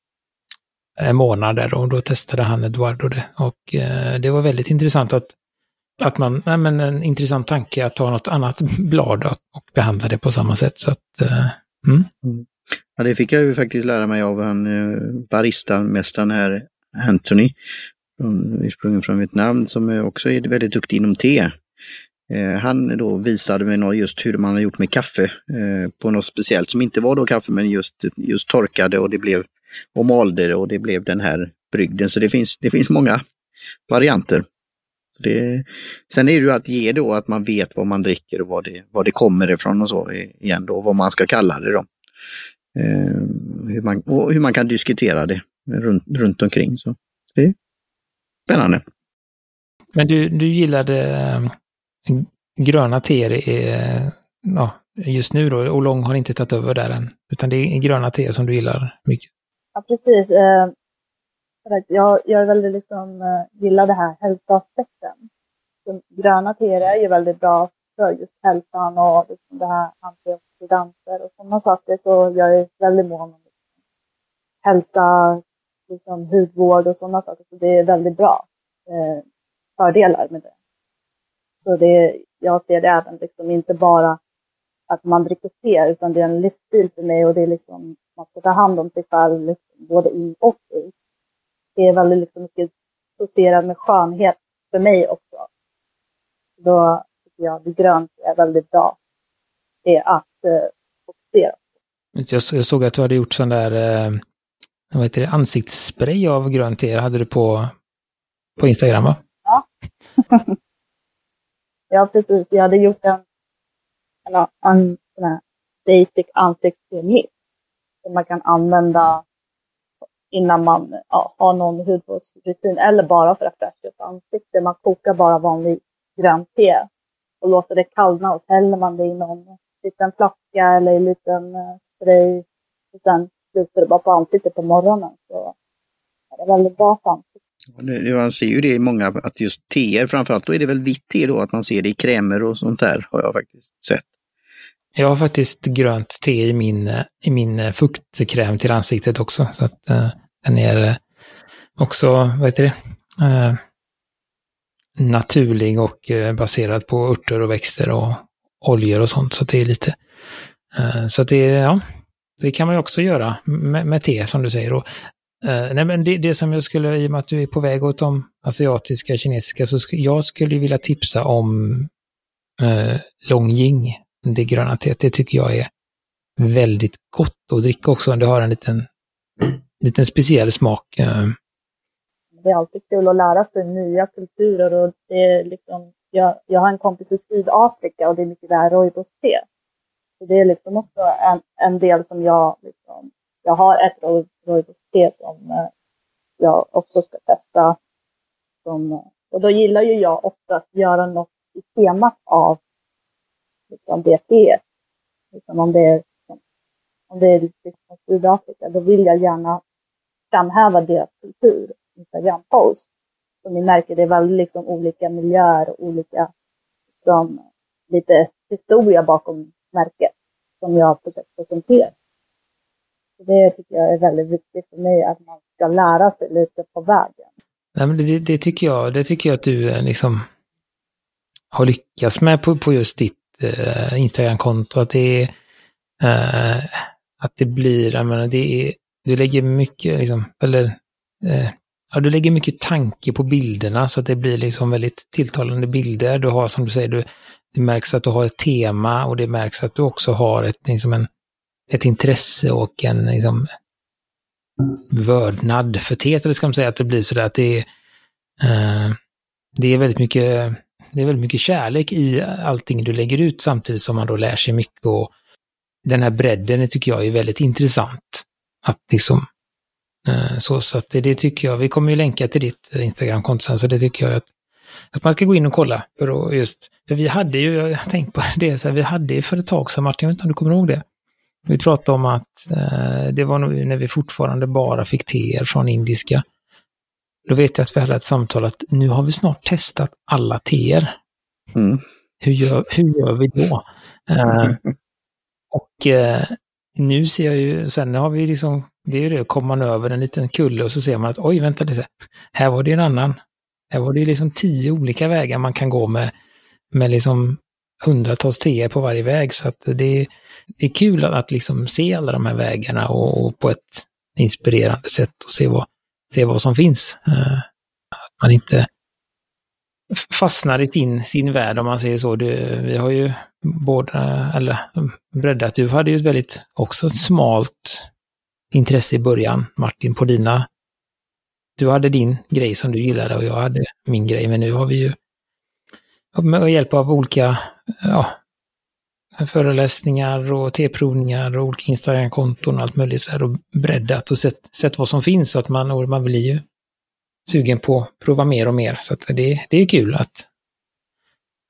Eh, månader och då testade han Eduardo det. Och eh, det var väldigt intressant att, att man, nej men en intressant tanke att ta något annat blad och behandla det på samma sätt. Så att, eh, mm. mm. Ja, det fick jag ju faktiskt lära mig av han eh, baristamästaren här, Anthony, ursprungligen från Vietnam, som också är väldigt duktig inom te. Eh, han då visade mig just hur man har gjort med kaffe på något speciellt som inte var då kaffe men just, just torkade och det blev och malde det och det blev den här brygden. Så det finns, det finns många varianter. Så det, sen är det ju att ge då att man vet vad man dricker och vad det, vad det kommer ifrån och så igen då, vad man ska kalla det då. Eh, hur, man, och hur man kan diskutera det runt, runt omkring. Så det är spännande. Men du, du gillade eh, gröna teer ja, just nu då, och Lång har inte tagit över där än, utan det är gröna teer som du gillar mycket? Ja, precis. Eh, jag, jag är väldigt liksom, eh, gillar det här hälsoaspekten. gröna teer är ju väldigt bra för just hälsan och liksom det här antioxidanter och sådana saker. Så jag är väldigt mån om liksom, hälsa, liksom, hudvård och sådana saker. Så det är väldigt bra eh, fördelar med det. Så det, jag ser det även liksom inte bara att man dricker te, utan det är en livsstil för mig och det är liksom man ska ta hand om sig själv, liksom, både in och ut. Det är väldigt liksom, mycket associerat med skönhet för mig också. Då tycker jag att grönt är väldigt bra. Det är att eh, fokusera. Jag, såg att du hade gjort sån där eh, vad heter det, ansiktsspray av grönt te. hade du på, på Instagram va? Ja. ja, precis. Jag hade gjort en, en, en sån här basic ansiktsmist som man kan använda innan man ja, har någon hudvårdsrutin eller bara för att fräscha upp ansiktet. Man kokar bara vanlig grönt te och låter det kallna och så häller man det i någon liten flaska eller i en liten eh, spray och sen sprutar det bara på ansiktet på morgonen. Så det är väldigt bra för ansiktet. Man ser ju det i många, att just teer framförallt, då är det väl vitt te då, att man ser det i krämer och sånt där, har jag faktiskt sett. Jag har faktiskt grönt te i min, i min eh, fuktkräm till ansiktet också. Så att eh, uh, den är också, vad heter det, uh, naturlig och uh, baserad på örter och växter och oljor och sånt. Så det är lite, så att det är, ja, det kan man ju också göra med, med te som du säger. Och, nej men det, det, som jag skulle, i och med att du är på väg åt de asiatiska, kinesiska, så sk jag skulle vilja tipsa om eh, Longjing det gröna teet, det tycker jag är väldigt gott att dricka också. Det har en liten, liten speciell smak. Eh. Det är alltid kul att lära sig nya kulturer och det är liksom, jag, jag har en kompis i Sydafrika och det är mycket där rooibos-te. det är liksom också en, en del som jag, liksom, jag har ett rooibos-te som eh, jag också ska testa. Som, eh, och då gillar ju jag oftast göra något i temat av liksom det. Liksom om det är, om det är liksom Sydafrika, då vill jag gärna framhäva deras kultur, Instagram-post. Som ni märker, det är väldigt liksom olika miljöer och olika, liksom, lite historia bakom märket som jag har försökt presentera. Så det tycker jag är väldigt viktigt för mig, att man ska lära sig lite på vägen. Nej, men det, det tycker jag, det tycker jag att du eh, liksom har lyckats med på, på just ditt eh, Instagram-konto, att det är eh, att det blir, jag menar, det är, du lägger mycket, liksom, eller eh, ja, du lägger mycket tanke på bilderna så att det blir liksom väldigt tilltalande bilder. Du har, som du säger, du, det märks att du har ett tema och det märks att du också har ett, liksom en, ett intresse och en liksom, vördnad för teet, eller ska man säga, att det blir sådär att det är, eh, det är väldigt mycket det är väldigt mycket kärlek i allting du lägger ut samtidigt som man då lär sig mycket och den här bredden tycker jag är väldigt intressant. Att liksom, eh, så, så att det, det, tycker jag, vi kommer ju länka till ditt Instagramkonto sen, så det tycker jag att, att man ska gå in och kolla. För, just, för vi hade ju, jag har tänkt på det, så här, vi hade ju för ett tag sedan, Martin, jag vet inte om du kommer ihåg det? Vi pratade om att eh, det var nog när vi fortfarande bara fick teer från indiska. Då vet jag att vi hade ett samtal att nu har vi snart testat alla teer. Mm. Hur, gör, hur gör vi då? Uh, och uh, nu ser jag ju, sen har vi liksom, det är ju det, kommer man över en liten kulle och så ser man att oj, vänta lite, här var det en annan. Här var det liksom tio olika vägar man kan gå med, med liksom hundratals teer på varje väg. Så att det, det är kul att, att liksom se alla de här vägarna och, och på ett inspirerande sätt och se vad, se vad som finns. Eh, att man inte fastnar i sin, sin värld om man säger så. Det, vi har ju båda, eller breddat, du hade ju ett väldigt, också ett smalt intresse i början, Martin, på dina du hade din grej som du gillade och jag hade min grej, men nu har vi ju med hjälp av olika ja, föreläsningar och teprovningar och olika Instagram-konton och allt möjligt så här och breddat och sett, sett vad som finns så att man, man blir ju sugen på att prova mer och mer. Så att det, det är kul att,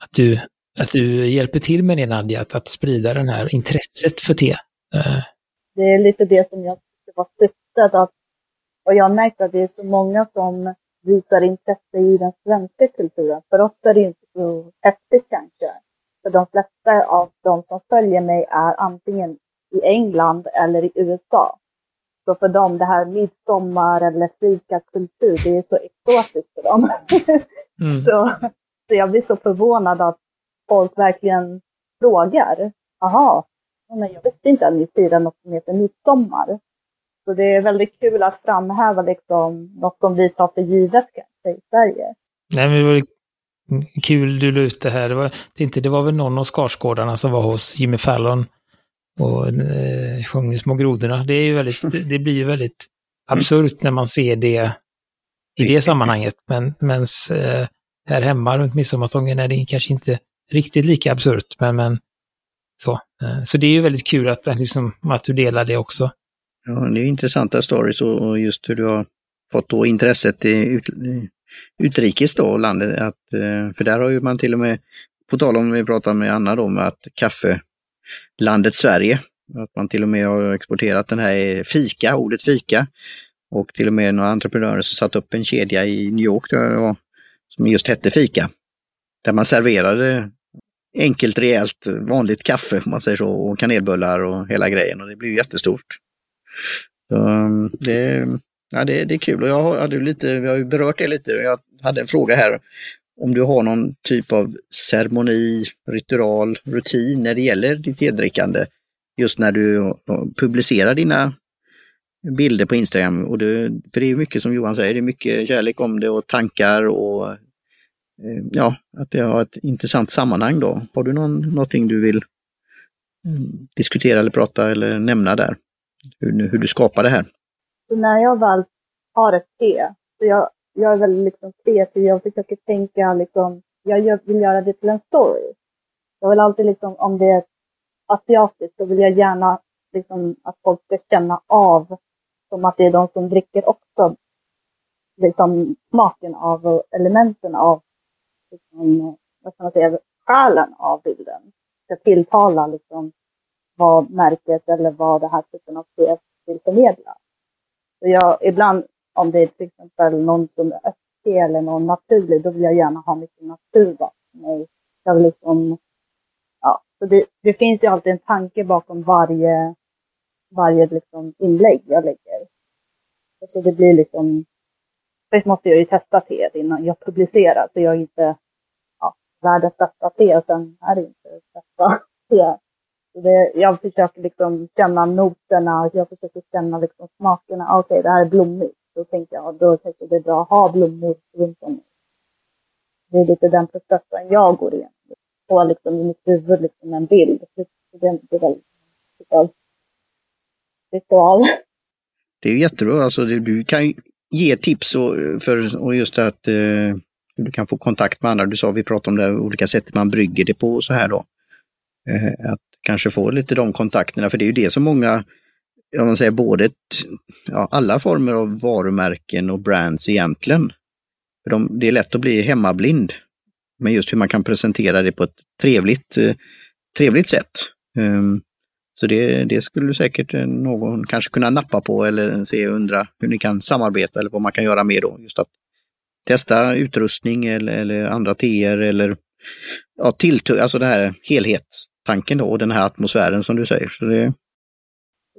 att, du, att du hjälper till med det Nadja, att, att sprida det här intresset för te. Eh. Det är lite det som jag tyckte var syftet att, och jag har märkt att det är så många som visar intresse i den svenska kulturen. För oss är det inte så häftigt kanske. För de flesta av de som följer mig är antingen i England eller i USA. Så för dem, det här midsommar eller fikakultur, det är så exotiskt för dem. Mm. så, så jag blir så förvånad att folk verkligen frågar. Jaha, men jag visste inte att ni firar något som heter midsommar. Så det är väldigt kul att framhäva liksom något som vi tar för givet kanske i Sverige. Nej, men det var kul du la ut det här. Det var, inte, det var väl någon av Skarsgårdarna som var hos Jimmy Fallon och eh, sjöng Små grodorna. Det, är ju väldigt, det blir ju väldigt absurt när man ser det i det sammanhanget. Men mens, eh, här hemma runt midsommarstången är det kanske inte riktigt lika absurt. Men, men så. Eh, så det är ju väldigt kul att, liksom, att du delar det också. Ja, det är intressanta stories och just hur du har fått då intresset i utrikes då, landet. Att, eh, för där har ju man till och med, på tal om vi pratar med Anna då, med att kaffe, landet Sverige, att man till och med har exporterat den här eh, fika, ordet fika. Och till och med några entreprenörer som satt upp en kedja i New York då, som just hette fika. Där man serverade enkelt, rejält, vanligt kaffe, om man säger så, och kanelbullar och hela grejen. Och det blev jättestort. Så, mm, det, ja, det, det är kul och jag hade lite, vi har ju berört det lite. Jag hade en fråga här om du har någon typ av ceremoni, ritual, rutin när det gäller ditt tedrickande. Just när du publicerar dina bilder på Instagram. Och det, för det är mycket som Johan säger, det är mycket kärlek om det och tankar och eh, ja, att det har ett intressant sammanhang då. Har du någon, någonting du vill mm, diskutera eller prata eller nämna där? Hur, hur du skapar det här? Så när jag väl har ett te, så jag, jag är väldigt liksom kreativ, jag försöker tänka liksom, jag vill göra det till en story. Jag vill alltid liksom, om det är asiatiskt, så vill jag gärna liksom att folk ska känna av som att det är de som dricker också liksom smaken av elementen av liksom, vad ska man säga, själen av bilden. Ska tilltala liksom vad märket eller vad det här typen av te vill förmedla. Så jag, ibland om det är till exempel någon som är östig eller någon naturlig, då vill jag gärna ha mycket natur bakom mig. Jag vill liksom, ja, så det, det finns ju alltid en tanke bakom varje, varje liksom inlägg jag lägger. Så det blir liksom, först måste jag ju testa teet innan jag publicerar, så jag är inte ja, världens bästa te och sen är det inte bästa te. Det, jag försöker liksom känna noterna, jag försöker känna liksom smakerna. Ah, okej, okay, det här är blommigt. Då tänker jag, då tänker det är bra att ha blommor runt om. Det är lite den processen jag går igenom. Få liksom i mitt huvud liksom en bild. Det, det är väldigt ritual. Det är jättebra, alltså du kan ge tips och, för, och just att eh, du kan få kontakt med andra. Du sa, vi pratade om det olika sätt man brygger det på och så här då. Eh, att kanske få lite de kontakterna, för det är ju det som många, om man säger både ett, ja, alla former av varumärken och brands egentligen. För de, det är lätt att bli hemmablind. Men just hur man kan presentera det på ett trevligt, eh, trevligt sätt. Um, så det, det skulle säkert eh, någon kanske kunna nappa på eller se och undra hur ni kan samarbeta eller vad man kan göra mer då. Just att testa utrustning eller, eller andra teer eller ja, tilltugg, alltså den här helhetstanken då och den här atmosfären som du säger. Så det...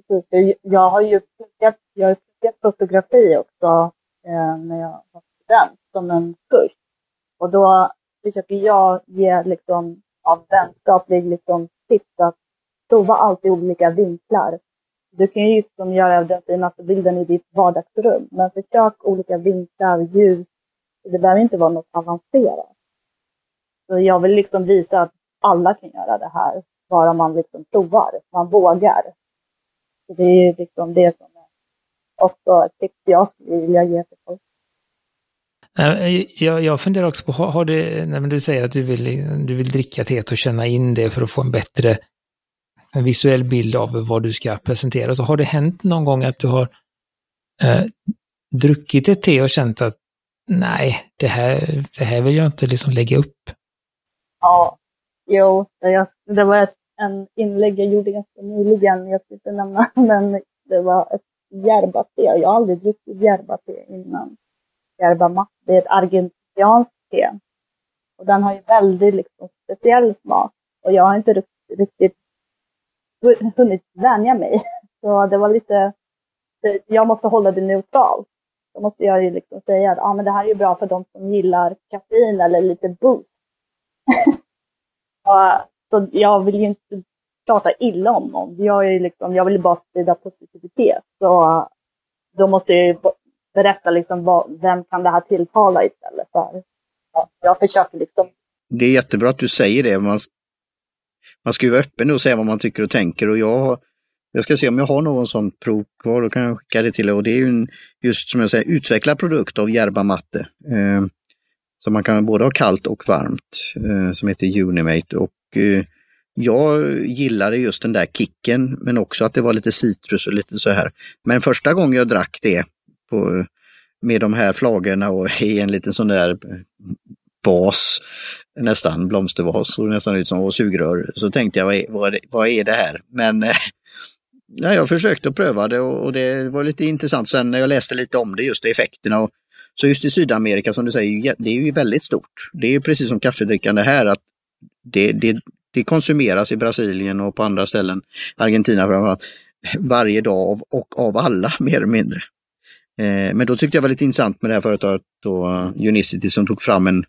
Precis, jag har ju pluggat, jag har pluggat fotografi också eh, när jag var student som en kurs. Och då försöker jag ge liksom av vänskaplig liksom tips att prova alltid olika vinklar. Du kan ju liksom göra den finaste bilden i ditt vardagsrum, men försök olika vinklar, ljus. Det behöver inte vara något avancerat. Så jag vill liksom visa att alla kan göra det här, bara man liksom provar, man vågar. Så det är liksom det som är också ett tips jag skulle vilja ge till folk. Eh, jag, jag funderar också på, har du, när du säger att du vill, du vill dricka teet och känna in det för att få en bättre en visuell bild av vad du ska presentera. Så har det hänt någon gång att du har eh, druckit ett te och känt att nej, det här, det här vill jag inte liksom lägga upp? Ja, jo, det, det var ett, en inlägg jag gjorde ganska nyligen, jag ska inte nämna, men det var ett järba-te. Jag har aldrig druckit järba-te innan. Järba mat, det är ett argentinskt te. Och den har ju väldigt liksom, speciell smak. Och jag har inte riktigt hunnit vänja mig. Så det var lite, jag måste hålla det neutralt. Då måste jag ju liksom säga att ah, men det här är ju bra för de som gillar kaffein eller lite boost. så jag vill ju inte prata illa om någon. Jag, är liksom, jag vill ju bara sprida positivitet. Så då måste jag berätta liksom vad, vem kan det här tilltala istället för. Ja, jag försöker liksom. Det är jättebra att du säger det. Man, man ska ju vara öppen och säga vad man tycker och tänker och jag jag ska se om jag har någon sån prov kvar, då kan jag skicka det till dig. Och det är ju en, just som jag säger, utvecklad produkt av Järba Matte. Eh, så man kan både ha kallt och varmt, eh, som heter Unimate. Och eh, jag gillade just den där kicken, men också att det var lite citrus och lite så här. Men första gången jag drack det på, med de här flagorna och i en liten sån där eh, vas, nästan blomstervas, såg nästan ut som sugrör, så tänkte jag vad är, vad är, vad är det här? Men eh, ja, jag försökte att pröva det och, och, det var lite intressant sen när jag läste lite om det, just effekterna. Och, så just i Sydamerika som du säger, det är ju väldigt stort. Det är ju precis som kaffedrickande här att det, det, det konsumeras i Brasilien och på andra ställen, Argentina framförallt, varje dag av, och av alla mer eller mindre. Eh, men då tyckte jag var lite intressant med det här företaget då, Unicity som tog fram en,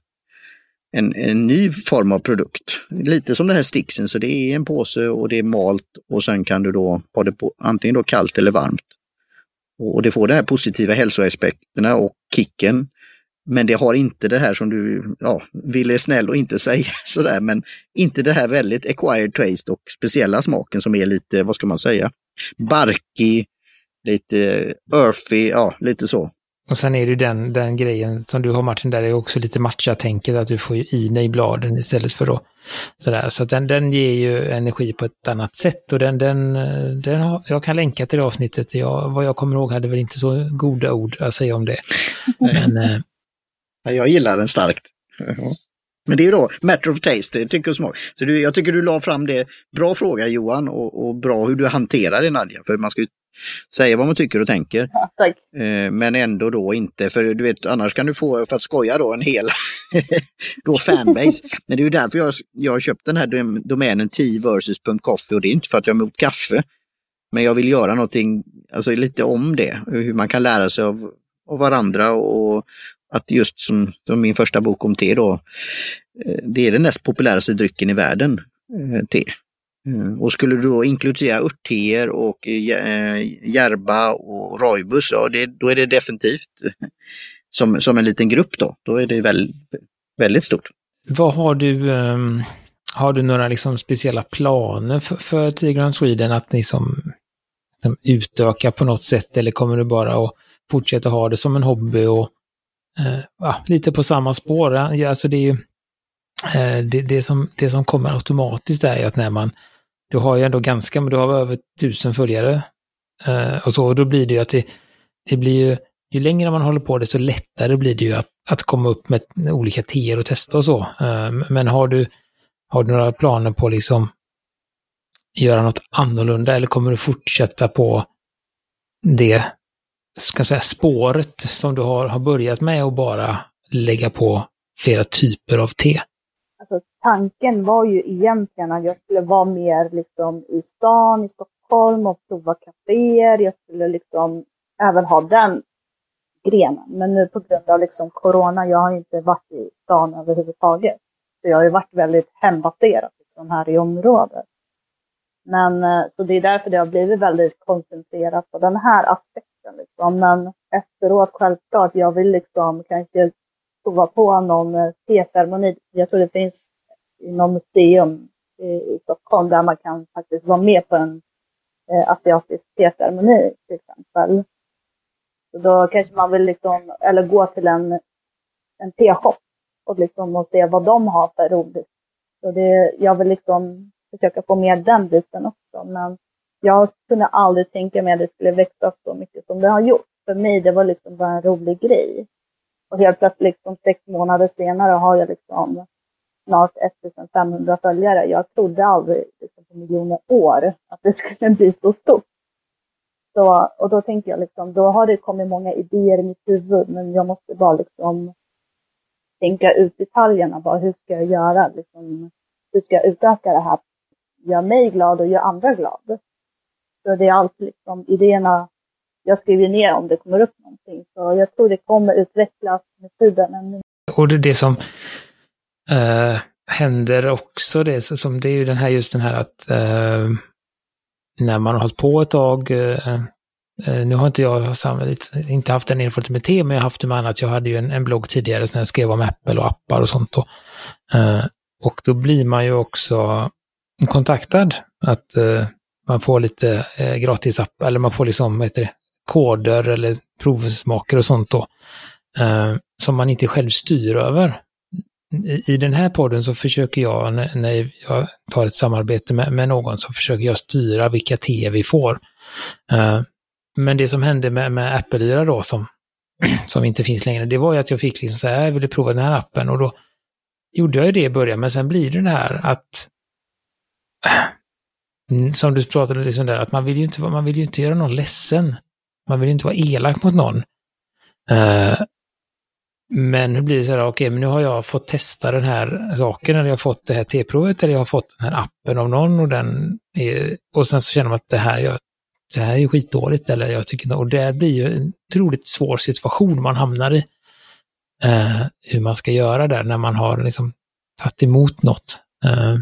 en, en ny form av produkt. Lite som den här sticksen, så det är en påse och det är malt och sen kan du då ha det på antingen då kallt eller varmt. Och det får de här positiva hälsoaspekterna och kicken. Men det har inte det här som du ja, ville snäll och inte säga sådär, men inte det här väldigt acquired taste och speciella smaken som är lite, vad ska man säga, barkig, lite earthy, ja lite så. Och sen är det ju den, den grejen som du har Martin, där är också lite matcha-tänket att du får ju i dig bladen istället för då sådär. Så den, den ger ju energi på ett annat sätt och den, den, den har, jag kan länka till det avsnittet. Jag, vad jag kommer ihåg hade väl inte så goda ord att säga om det. Men, eh, jag gillar den starkt. Men det är ju då matter of taste, tycker och smak. Så du, jag tycker du la fram det. Bra fråga Johan och, och bra hur du hanterar det Nadja. För man ska ju säga vad man tycker och tänker. Ja. Eh, men ändå då inte, för du vet annars kan du få, för att skoja då, en hel då fanbase. Men det är ju därför jag, jag har köpt den här domänen t-versus.coffee och det är inte för att jag är emot kaffe. Men jag vill göra någonting, alltså lite om det, hur man kan lära sig av, av varandra och att just som, som min första bok om te då, eh, det är den näst populäraste drycken i världen, eh, te. Mm. Och skulle du då inkludera örtteer och järba och rojbus, ja, det, då är det definitivt som, som en liten grupp då. Då är det väldigt, väldigt stort. Vad har du, um, har du några liksom speciella planer för, för Tigran Sweden att liksom, liksom utöka på något sätt eller kommer du bara att fortsätta ha det som en hobby och Eh, ja, lite på samma spår? Alltså det är ju eh, det, det, som, det som kommer automatiskt är ju att när man du har ju ändå ganska, men du har över tusen följare. Eh, och så, och då blir det ju att det, det blir ju, ju längre man håller på det så lättare blir det ju att, att komma upp med olika teer och testa och så. Men har du, har du några planer på liksom göra något annorlunda eller kommer du fortsätta på det ska säga, spåret som du har, har börjat med och bara lägga på flera typer av te? Alltså tanken var ju egentligen att jag skulle vara mer liksom i stan, i Stockholm och prova kaféer. Jag skulle liksom även ha den grenen. Men nu på grund av liksom corona, jag har inte varit i stan överhuvudtaget. Så jag har ju varit väldigt hembaserad liksom här i området. Men eh, så det är därför det har blivit väldigt koncentrerat på den här aspekten. Liksom. Men efteråt självklart, jag vill liksom kanske prova på någon eh, teceremoni. Jag tror det finns i någon museum i Stockholm där man kan faktiskt vara med på en eh, asiatisk teceremoni till exempel. Så då kanske man vill liksom, eller gå till en, en teshop och liksom och se vad de har för roligt. Så det, jag vill liksom försöka få med den biten också. Men jag kunde aldrig tänka mig att det skulle växa så mycket som det har gjort. För mig det var liksom bara en rolig grej. Och helt plötsligt, liksom, sex månader senare, har jag liksom snart 1500 följare. Jag trodde aldrig liksom, på miljoner år att det skulle bli så stort. Så, och då tänker jag liksom, då har det kommit många idéer i mitt huvud, men jag måste bara liksom tänka ut detaljerna. Bara, hur ska jag göra? Liksom, hur ska jag utöka det här? Gör mig glad och gör andra glad. Så det är alltid liksom idéerna jag skriver ner om det kommer upp någonting. Så jag tror det kommer utvecklas med tiden. Och det är det som, uh, händer också det, som det är ju den här, just den här att eh, när man har hållit på ett tag, eh, eh nu har inte jag inte haft den erfarenheten med te, men jag har haft det med annat. Jag hade ju en, en blogg tidigare när jag skrev om Apple och appar och sånt. Då. Eh, och då blir man ju också kontaktad att man får lite eh, gratis app, eller man får liksom, vad heter det, koder eller provsmaker och sånt då. Eh, som man inte själv styr över. I, I den här podden så försöker jag, när, när jag tar ett samarbete med, med, någon, så försöker jag styra vilka te vi får. Eh, men det som hände med, med Apple-yra då, som, som inte finns längre, det var ju att jag fick liksom säga, jag äh, ville prova den här appen och då gjorde jag ju det i början, men sen blir det det här att Mm. som du pratade liksom där, att man vill ju inte, man vill ju inte göra någon ledsen. Man vill ju inte vara elak mot någon. Uh, men nu blir det så här, okej, okay, men nu har jag fått testa den här saken, eller jag har fått det här T-provet, eller jag har fått den här appen av någon och den är, och sen så känner man att det här, jag, det här är skitdåligt, eller jag tycker och det blir ju en otroligt svår situation man hamnar i. Uh, hur man ska göra där när man har liksom tagit emot något. Uh,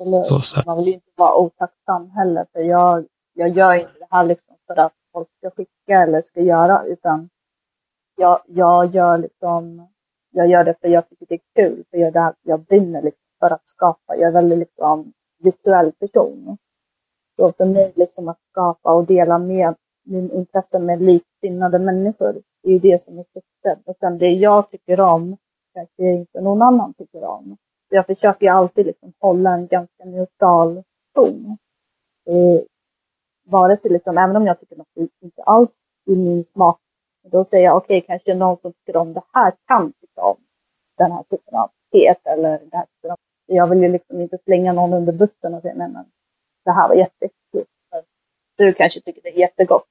absolut. Man vill inte vara otacksam heller, för jag, jag gör inte det här liksom för att folk ska skicka eller ska göra, utan jag, jag gör liksom, jag gör det för jag tycker det är kul, för jag, det jag brinner liksom för att skapa. Jag är väldigt liksom visuell person. Så för mig liksom att skapa och dela med min intresse med liksinnade människor, det är ju det som är syftet. Och sen det jag tycker om, kanske inte någon annan tycker om jag försöker alltid liksom hålla en ganska neutral ton. Eh, vare sig liksom, även om jag tycker något inte alls i min smak, då säger jag okej, okay, kanske någon som tycker om det här kan tycka om den här typen av teet eller det här typen av... Jag vill ju liksom inte slänga någon under bussen och säga nej men det här var jätteäckligt. Du kanske tycker det är jättegott.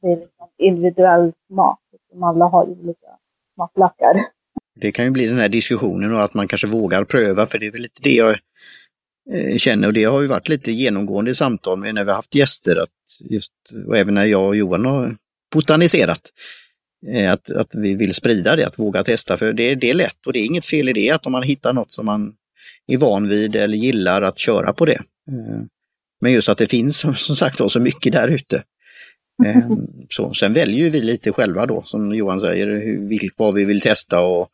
Det är liksom individuell smak. Liksom alla har ju olika smaklökar. Det kan ju bli den här diskussionen och att man kanske vågar pröva, för det är väl lite det jag eh, känner och det har ju varit lite genomgående i samtal med när vi har haft gäster, att just, och även när jag och Johan har botaniserat. Eh, att, att vi vill sprida det, att våga testa, för det, det är lätt och det är inget fel i det att om man hittar något som man är van vid eller gillar att köra på det. Eh, men just att det finns som sagt så mycket där ute. Så, sen väljer vi lite själva då, som Johan säger, hur, vad vi vill testa och,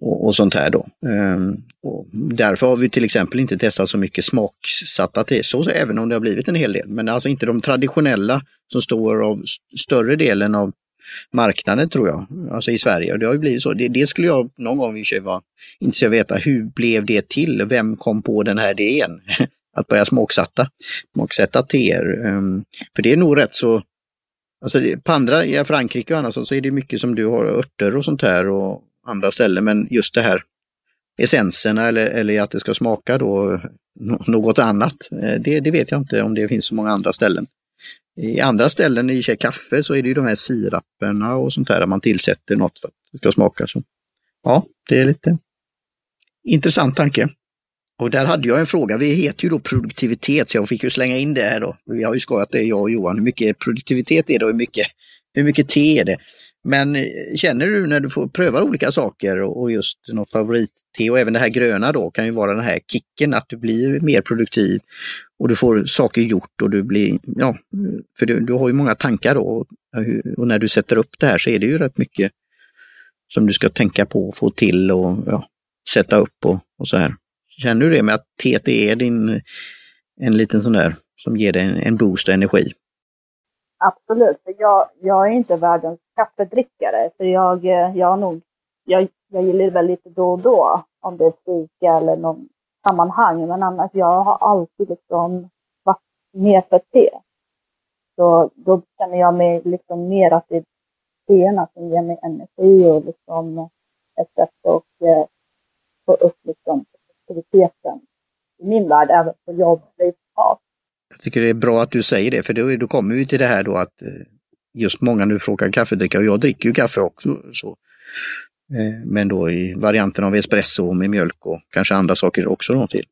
och, och sånt här då. Um, och därför har vi till exempel inte testat så mycket smaksatta te, så även om det har blivit en hel del. Men alltså inte de traditionella som står av större delen av marknaden tror jag, alltså i Sverige. Och det har ju blivit så. Det, det skulle jag någon gång vilja vara intresserad av att veta, hur blev det till? Vem kom på den här idén? att börja smaksätta, smaksätta teer. Um, för det är nog rätt så Alltså på andra, i Frankrike och annars, så, så är det mycket som du har örter och sånt här och andra ställen, men just det här essenserna eller, eller att det ska smaka då något annat, eh, det, det vet jag inte om det finns så många andra ställen. I andra ställen i kaffe så är det ju de här siraperna och sånt där, där man tillsätter något för att det ska smaka. Så. Ja, det är lite intressant tanke. Och där hade jag en fråga, vi heter ju då produktivitet så jag fick ju slänga in det här då. Vi har ju skojat det jag och Johan, hur mycket produktivitet är det och hur mycket, hur mycket te är det? Men eh, känner du när du får pröva olika saker och just något favoritte och även det här gröna då kan ju vara den här kicken att du blir mer produktiv och du får saker gjort och du blir, ja, för du, du har ju många tankar då och när du sätter upp det här så är det ju rätt mycket som du ska tänka på och få till och ja, sätta upp och, och så här. Känner du det med att TT är din, en liten sån där som ger dig en boost och energi? Absolut, för jag, jag är inte världens kaffedrickare. För jag, eh, jag, nog, jag, jag gillar det väl lite då och då, om det är fika eller någon sammanhang. Men annars, jag har alltid liksom varit mer för te. Så då känner jag mig liksom mer att det är teerna som ger mig energi och liksom ett sätt att eh, få upp liksom aktiviteten i min värld, även på jobb och Jag tycker det är bra att du säger det, för då, då kommer vi till det här då att eh, just många nu frågar kaffedrickare, och jag dricker ju kaffe också. Så. Eh, men då i varianten av espresso med mjölk och kanske andra saker också då till.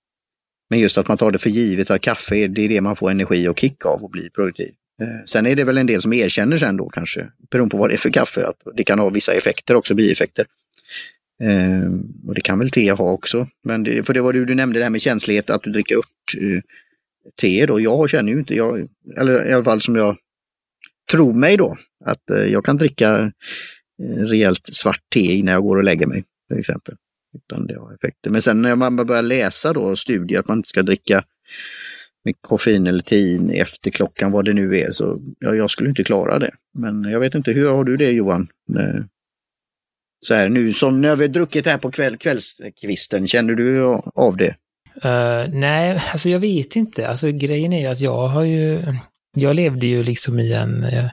Men just att man tar det för givet att kaffe är det, är det man får energi och kick av och blir produktiv. Eh, sen är det väl en del som erkänner sen då kanske, beroende på vad det är för kaffe, att det kan ha vissa effekter också, bieffekter. Och det kan väl te ha också. Men det, för det var det du nämnde det här med känslighet, att du dricker ört eh, te då. Jag känner ju inte, jag, eller i alla fall som jag tror mig då, att eh, jag kan dricka eh, rejält svart te innan jag går och lägger mig till exempel. Utan det har effekter. Men sen när man börjar läsa då studier att man inte ska dricka med koffein eller tein efter klockan, vad det nu är, så ja, jag skulle inte klara det. Men jag vet inte, hur har du det Johan? Eh, så här nu som när vi har druckit här på kväll, kvällskvisten, känner du av det? Uh, nej, alltså jag vet inte. Alltså grejen är ju att jag har ju, jag levde ju liksom i en, eh,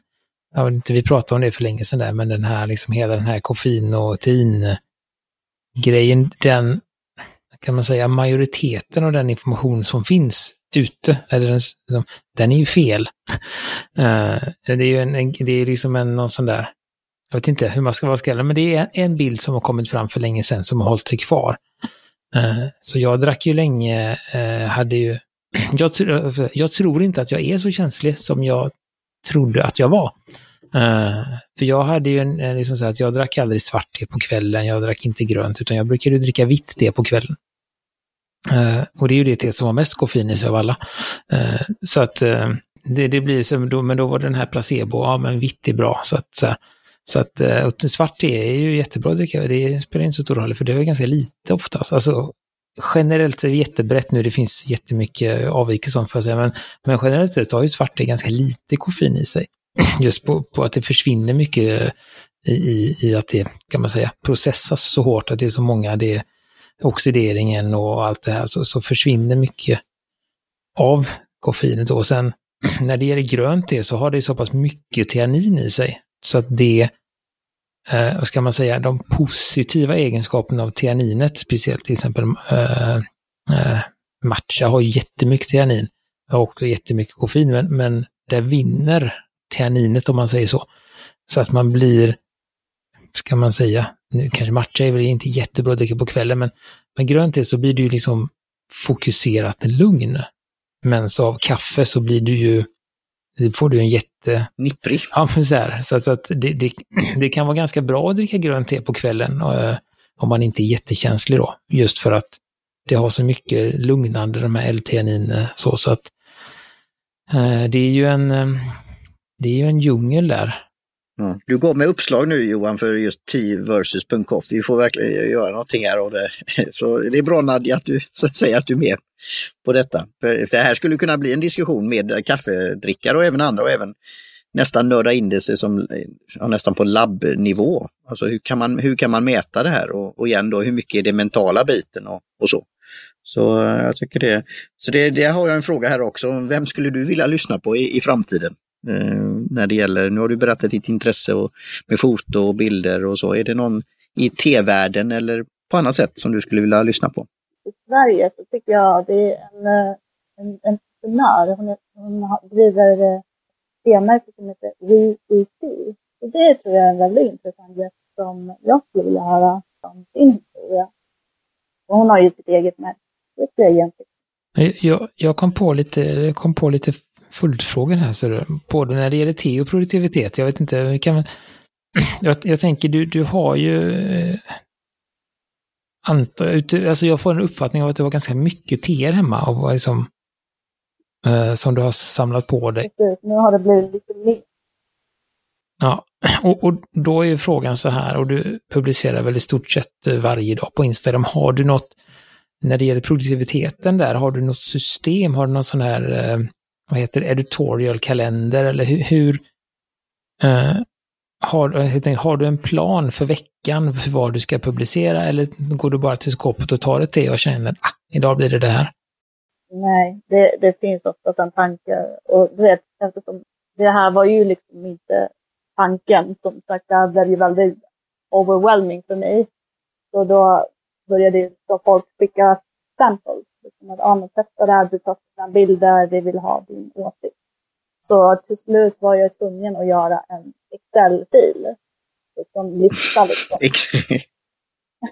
jag, vet inte, vi pratade om det för länge sedan där, men den här liksom hela den här koffein och tin grejen, den, kan man säga, majoriteten av den information som finns ute, eller den, den är ju fel. Uh, det är ju en, det är liksom en någon sån där, jag vet inte hur man ska vara skräll, men det är en bild som har kommit fram för länge sedan som har hållit sig kvar. Eh, så jag drack ju länge, eh, hade ju, jag, jag, tror inte att jag är så känslig som jag trodde att jag var. Eh, för jag hade ju en, liksom så att jag drack aldrig svart te på kvällen, jag drack inte grönt, utan jag brukade dricka vitt te på kvällen. Och det är ju det te som har mest koffein i sig av alla. Så att det, det blir så, men då var den här placebo, ja men vitt är bra. Så att, så, här så att eh, och svart te är ju jättebra att dricka, det spelar inte så stor roll, för det är ganska lite oftast. Alltså, generellt är det jättebrett nu, det finns jättemycket avvikelser för att säga, men, men generellt sett har ju svart te ganska lite koffein i sig. Just på, på att det försvinner mycket i, i, i, att det, kan man säga, processas så hårt, att det är så många, det är oxideringen och allt det här, så, så försvinner mycket av koffeinet. Och sen när det gäller grönt te så har det så pass mycket teanin i sig, så att det eh, vad ska man säga, de positiva egenskaperna av tianinet, speciellt till exempel eh, eh, matcha har jättemycket tianin och jättemycket koffein, men, men det vinner tianinet om man säger så. Så att man blir, ska man säga, nu kanske matcha är väl inte jättebra att dricka på kvällen, men med grönt te så blir det ju liksom fokuserat lugn. Men så av kaffe så blir du ju, får du en jätte... Nipprig. Ja, men så här, så att, att det, det, det, kan vara ganska bra att dricka grönt te på kvällen äh, om man inte är jättekänslig då. Just för att det har så mycket lugnande, de här L-teanin, så, så att äh, det är ju en, det är ju en djungel där. Ja. Du går med uppslag nu Johan för just T versus .off. Vi får verkligen göra någonting här av det. Så det är bra Nadja att du säger att du är med på detta. För det här skulle kunna bli en diskussion med kaffedrickare och även andra och även nästan nörda in det sig som ja, nästan på labbnivå. Alltså hur kan man, hur kan man mäta det här och, och igen då hur mycket är det mentala biten och, och så. Så jag tycker det. Så det, det har jag en fråga här också. Vem skulle du vilja lyssna på i, i framtiden? Eh, när det gäller, nu har du berättat ditt intresse och, med foto och bilder och så. Är det någon i tv-världen eller på annat sätt som du skulle vilja lyssna på? I Sverige så tycker jag det är en, eh, en entreprenör. Hon, är, hon driver eh, t-märke som heter WeEC. Och det tror jag är en väldigt intressant gäst som jag skulle vilja höra om sin historia. Och hon har ju sitt eget märke. Det skulle jag egentligen. Jag, jag kom på lite, kom på lite följdfrågor här, så både när det gäller te och produktivitet. Jag vet inte, kan jag, jag tänker du, du har ju eh, eh, alltså jag får en uppfattning av att du har ganska mycket teer hemma och liksom, eh, som du har samlat på dig. Precis, nu har det blivit lite mer. Ja, och, och, då är ju frågan så här, och du publicerar väl i stort sett eh, varje dag på Instagram. Har du något, när det gäller produktiviteten där, har du något system, har du någon sån här eh, vad heter det, editorial-kalender eller hur, hur eh, har, eh, har du en plan för veckan för vad du ska publicera eller går du bara till skåpet och tar ett te och känner att ah, idag blir det det här? Nej, det, det finns oftast en tanke och du vet, eftersom det här var ju liksom inte tanken, som sagt, det här blev ju väldigt overwhelming för mig. Så då började ju så folk skicka samples Liksom att, ja, men testa det här, du tar dina bilder, vi vill ha din åsikt. Så till slut var jag tvungen att göra en Excel-fil. Liksom lista liksom.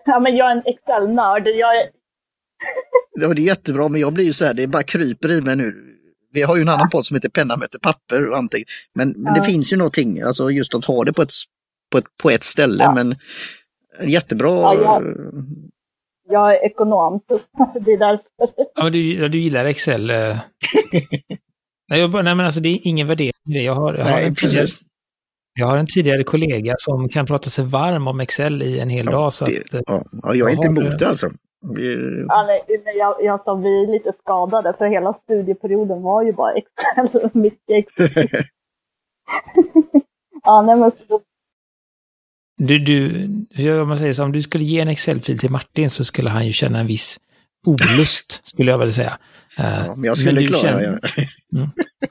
ja, men jag är en Excel-nörd. Jag är... ja, det är jättebra, men jag blir ju så här, det bara kryper i mig nu. Vi har ju en annan podd som heter Penna möter papper och. Men, men det finns ju någonting, alltså just att ha det på ett, på ett, på ett ställe. Ja. Men jättebra. Ja, jag, jag är ekonom, så det är därför. Ja, men du, du gillar Excel. eh. nej, jag nej, men alltså det är ingen värdering i det. Jag har, jag, har Nej, en precis. Jag har en tidigare kollega som kan prata sig varm om Excel i en hel dag. Så det, att, eh, ja, ja, jag är inte emot det. alltså. Ja, nej, jag, jag sa vi är lite skadade för hela studieperioden var ju bara Excel. Mycket Excel. ja, nej, men så, du, du, hur- om man säger så, om du skulle ge en Excel-fil till Martin så skulle han ju känna en viss olust, skulle jag väl säga. Eh, Ja, men jag skulle du klara känner- det.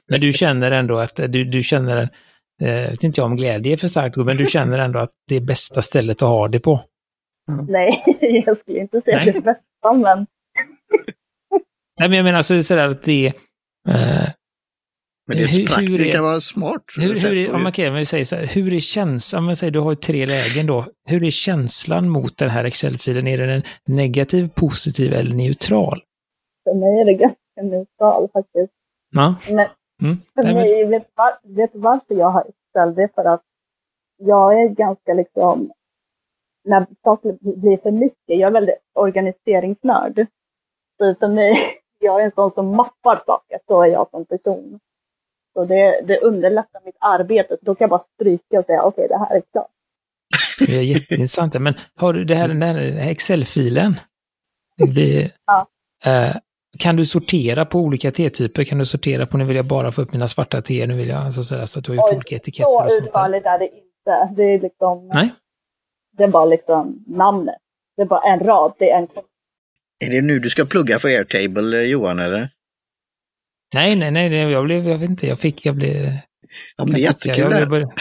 Men du känner ändå att du, du känner, en, eh, jag vet inte om glädje är för starkt men du känner ändå att det är bästa stället att ha det på. nej, jag skulle inte säga Nej. det bästa, men Nej, men jag menar så, sådär att det eh, Men det, är Hur- ett prakt, hur det är- kan vara smart. hur, hur är, om man kan väl säga så här, hur är känslan, om man säger du har ju tre lägen då, hur är känslan mot den här Excel-filen? Är den en negativ, positiv eller neutral? för mig är det ganska neutral faktiskt. Ja. Men Mm. för Nej, men, mig, vet, var, vet varför jag har Excel? Det är för att jag är ganska liksom, när saker blir för mycket, jag är väldigt organiseringsnörd. Så för mig, jag är en sån som mappar saker, så är jag som person. Så det, det underlättar mitt arbete, då kan jag bara stryka och säga okej, det här är klart. det är jätteintressant. Men har du det här, den här Excel-filen? Det blir, Ja. eh, kan du sortera på olika T-typer? Kan du sortera på nu vill jag bara få upp mina svarta T, nu vill jag alltså sådär, så att du har gjort Oj, olika etiketter Så och sånt där. utförligt är det inte. Det är liksom, Nej. det är bara liksom namnet. Det är bara en rad, det är en Är det nu du ska plugga för Airtable, eh, Johan, eller? Nej, nej, nej, nej, jag blev, jag vet inte, jag fick, jag blev... Ja, men det är jättekul. Jag, började,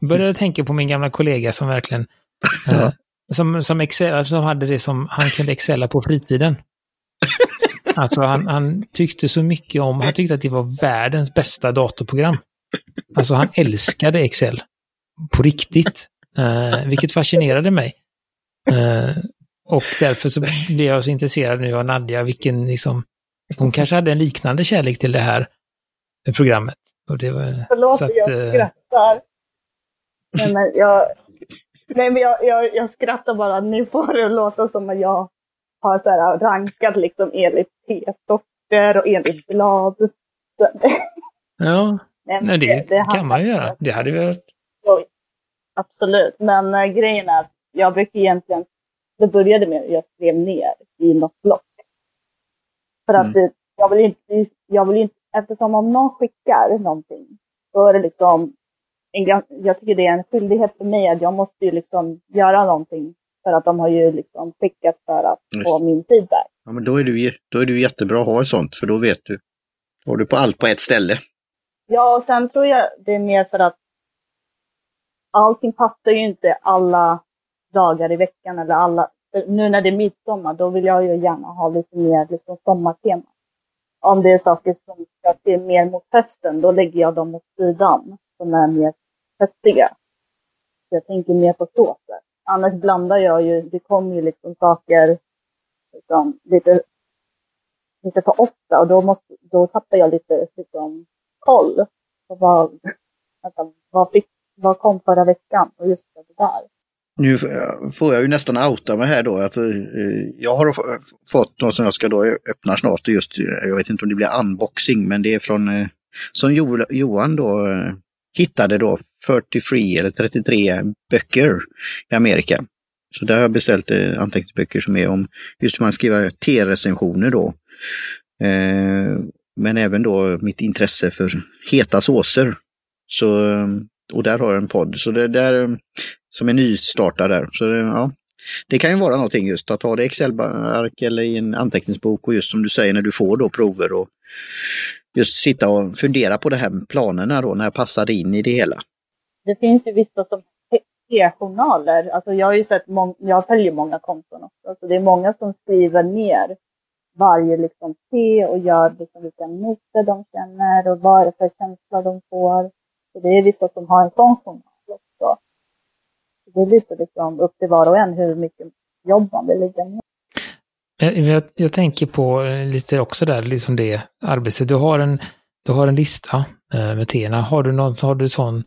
började tänka på min gamla kollega som verkligen, eh, Ja. som, som, excel, som hade det som han kunde excella på fritiden. Alltså han, han tyckte så mycket om, han tyckte att det var världens bästa datorprogram. Alltså han älskade Excel. På riktigt. Eh, vilket fascinerade mig. Eh, och därför så blev jag så intresserad nu av Nadja, vilken liksom, hon kanske hade en liknande kärlek till det här programmet. Och det var, Förlåt, så att, jag eh, skrattar. Nej, men jag, nej, men jag, jag, jag skrattar bara. Ni får det låta som att jag har så här rankat liksom enligt T-sorter och enligt blad. Så, ja, nej, nej, det, kan handlar- man ju göra. Det hade varit. Absolut, men äh, grejen är att jag brukar egentligen, det började med att jag skrev ner i något block. För att Mm. jag vill inte, jag vill inte, eftersom om någon skickar någonting, då är det liksom, en, jag tycker det är en skyldighet för mig att jag måste ju liksom göra någonting. För att de har ju liksom skickat för att få min feedback. Ja, men då är, du, då är du jättebra att ha ett sånt, för då vet du. Då har du på allt på ett ställe. Ja, och sen tror jag det är mer för att allting passar ju inte alla dagar i veckan eller alla. Nu när det är midsommar, då vill jag ju gärna ha lite mer liksom sommartema. Om det är saker som ska se mer mot hösten, då lägger jag dem åt sidan. Som är mer höstiga. Jag tänker mer på såser. Annars blandar jag ju, det kommer ju liksom saker liksom, lite, lite för ofta och då, måste, då tappar jag lite liksom, koll på vad, alltså, vad, fick, vad kom förra veckan och just det där. Nu får jag ju nästan outa mig här då. Alltså, jag har fått något som jag ska då öppna snart. Just, eh, jag vet inte om det blir unboxing, men det är från eh, som Johan då hittade då 43 eller 33 böcker i Amerika. Så där har jag beställt eh, anteckningsböcker som är om just hur man skriver T-recensioner då. Eh, men även då mitt intresse för heta såser. Så, eh, och där har jag en podd. Så det där eh, som är nystartad där. Så det, ja, det kan ju vara någonting just att ha det i Excel-ark eller i en anteckningsbok och just som du säger när du får då prover och just sitta och fundera på det här med planerna då, när passar in i det hela? Det finns ju vissa som e-journaler. Alltså jag har ju sett, jag följer många konton också. Så det är många som skriver ner varje liksom te och gör liksom vilka noter de känner och vad är det för känsla de får. Så det är vissa som har en sån journal också. Så det är lite liksom upp till var och en hur mycket jobb man vill lägga ner. Jag, jag, jag tänker på eh, lite också där, liksom det arbetet. Du har en, du har en lista med teerna. Har du någon, har du sån,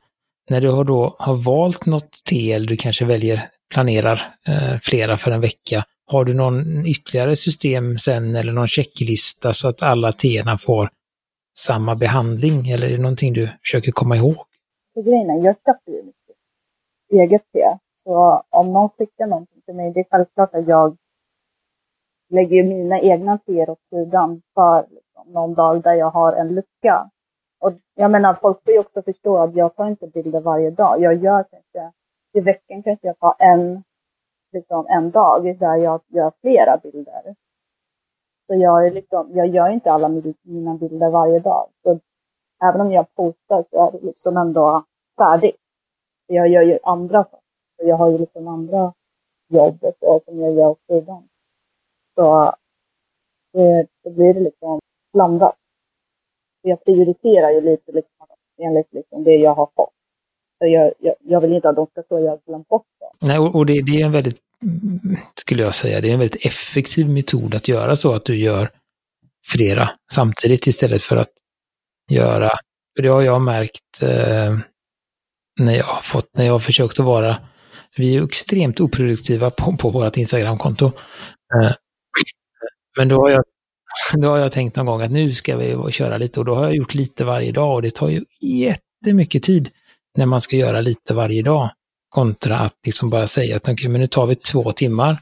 när du har då har valt något te eller du kanske väljer planerar eh, flera för en vecka. Har du någon ytterligare system sen eller någon checklista så att alla teerna får samma behandling? Eller är det någonting du försöker komma ihåg? Så grejen är, jag skaffar ju mitt eget te. Så om någon skickar någonting till mig, det är självklart att jag lägger mina egna teer åt sidan för liksom, någon dag där jag har en lucka. Och jag menar, folk får ju också förstå att jag tar inte bilder varje dag. Jag gör kanske, i veckan kanske jag tar en, liksom en dag där jag gör flera bilder. Så jag, är liksom, jag gör inte alla mina bilder varje dag. Så även om jag postar så är det liksom ändå färdigt. Jag gör ju andra saker. Jag har ju liksom andra jobb så, som jag gör åt sidan. Så eh, det, då blir det liksom blandat. Jag prioriterar ju lite liksom, enligt liksom det jag har fått. Jag, jag, jag vill inte att de ska tro att jag har glömt bort det. Nej, och det, det är en väldigt, skulle jag säga, det är en väldigt effektiv metod att göra så att du gör flera samtidigt istället för att göra, för det har jag märkt eh, när jag har fått, när jag har försökt att vara, vi är extremt oproduktiva på, på vårt Instagramkonto. Eh, men då har, jag, då har jag tänkt någon gång att nu ska vi köra lite och då har jag gjort lite varje dag och det tar ju jättemycket tid när man ska göra lite varje dag. Kontra att liksom bara säga att okay, men nu tar vi två timmar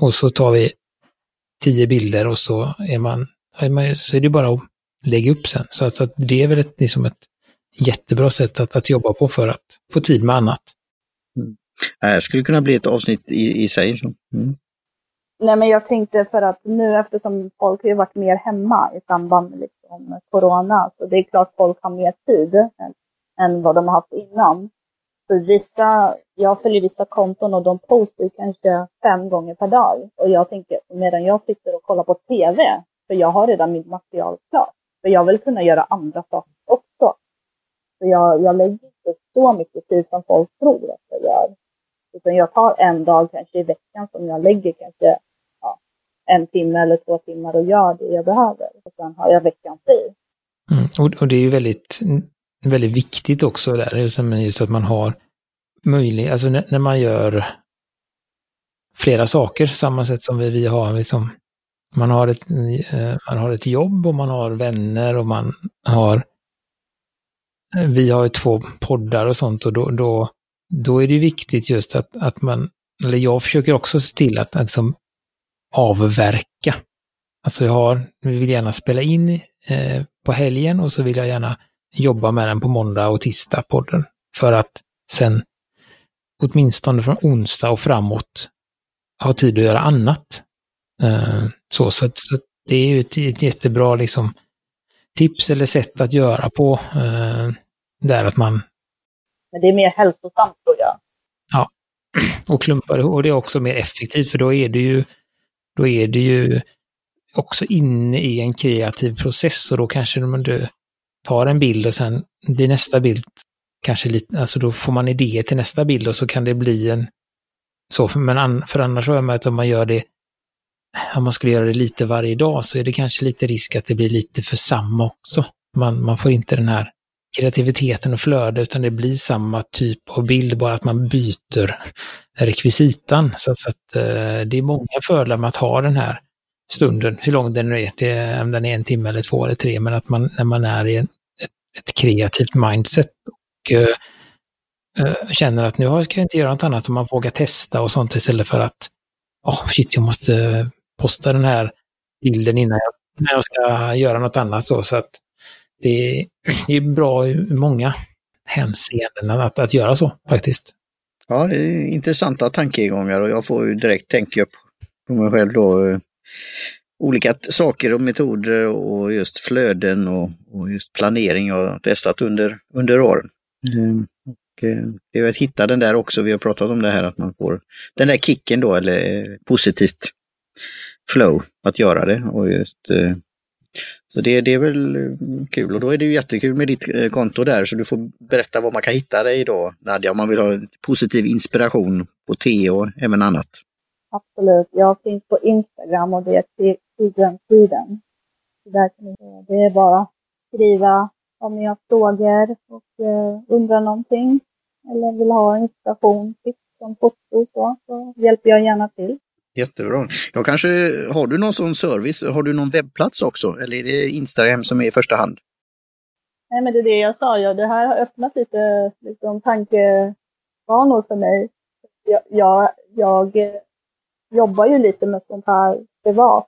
och så tar vi tio bilder och så är man, så är det bara att lägga upp sen. Så att, så att det är väl ett, liksom ett jättebra sätt att, att jobba på för att få tid med annat. Mm. Det här skulle kunna bli ett avsnitt i, i sig. Liksom. Mm. Nej, men jag tänkte för att nu eftersom folk har varit mer hemma i samband med liksom corona, så det är klart folk har mer tid än, än vad de har haft innan. Så vissa, jag följer vissa konton och de postar kanske fem gånger per dag. Och jag tänker, medan jag sitter och kollar på TV, för jag har redan mitt material klart. För jag vill kunna göra andra saker också. Så jag, jag lägger inte så mycket tid som folk tror att jag gör. Utan jag tar en dag kanske i veckan som jag lägger kanske en timme eller två timmar och gör det jag behöver. Och sen har jag veckan fri. Mm, och, och, det är ju väldigt, väldigt viktigt också där, just att man har möjlighet, alltså när, när, man gör flera saker, samma sätt som vi, vi har liksom, man har, ett, eh, man har ett jobb och man har vänner och man har eh, vi har ju två poddar och sånt och då, då, då är det viktigt just att, att man, eller jag försöker också se till att, att som, avverka. Alltså jag har, vi vill gärna spela in eh, på helgen och så vill jag gärna jobba med den på måndag och tisdag, podden. För att sen åtminstone från onsdag och framåt ha tid att göra annat. Eh, så, så, så det är ju ett, ett jättebra liksom tips eller sätt att göra på. Eh, där att man... Men det är mer hälsosamt tror jag. Ja, och klumpar och det är också mer effektivt för då är det ju, då är det ju också inne i en kreativ process och då kanske man du tar en bild och sen blir nästa bild kanske lite, alltså då får man idéer till nästa bild och så kan det bli en så, men för annars så är man att om man gör det om man skulle göra det lite varje dag så är det kanske lite risk att det blir lite för samma också. Man, man får inte den här kreativiteten och flöde utan det blir samma typ av bild, bara att man byter rekvisitan. Så att, så att eh, det är många fördelar med att ha den här stunden, hur lång den nu är, det, om den är en timme eller två eller tre, men att man när man är i en, ett, ett kreativt mindset och uh, känner att nu ska jag inte göra något annat, om man vågar testa och sånt istället för att, oh shit, jag måste posta den här bilden innan jag, när jag ska göra något annat. Så, så att det, är bra i många hänseenden att, att göra så faktiskt. Ja, det är intressanta tankegångar och jag får ju direkt tänka på mig själv då. Eh, olika saker och metoder och just flöden och, och just planering jag har testat under, under åren. Mm. Och, eh, det är att hitta den där också, vi har pratat om det här att man får den där kicken då, eller eh, positivt flow att göra det och just så det, det är väl eh, kul och då är det ju jättekul med ditt eh, konto där så du får berätta var man kan hitta dig då Nadja om man vill ha positiv inspiration på te och även annat. Absolut, jag finns på Instagram och det är Tigran Sweden. Där kan ni, det är bara att skriva om ni har frågor och eh, undrar någonting eller vill ha inspiration, tips om foto och så, så hjälper jag gärna till. Jättebra. Jag kanske, har du någon sån service? Har du någon webbplats också? Eller är det Instagram som är i första hand? Nej, men det är det jag sa. Ja, det här har öppnat lite liksom, tankebanor för mig. Jag, jag, jag jobbar ju lite med sånt här privat.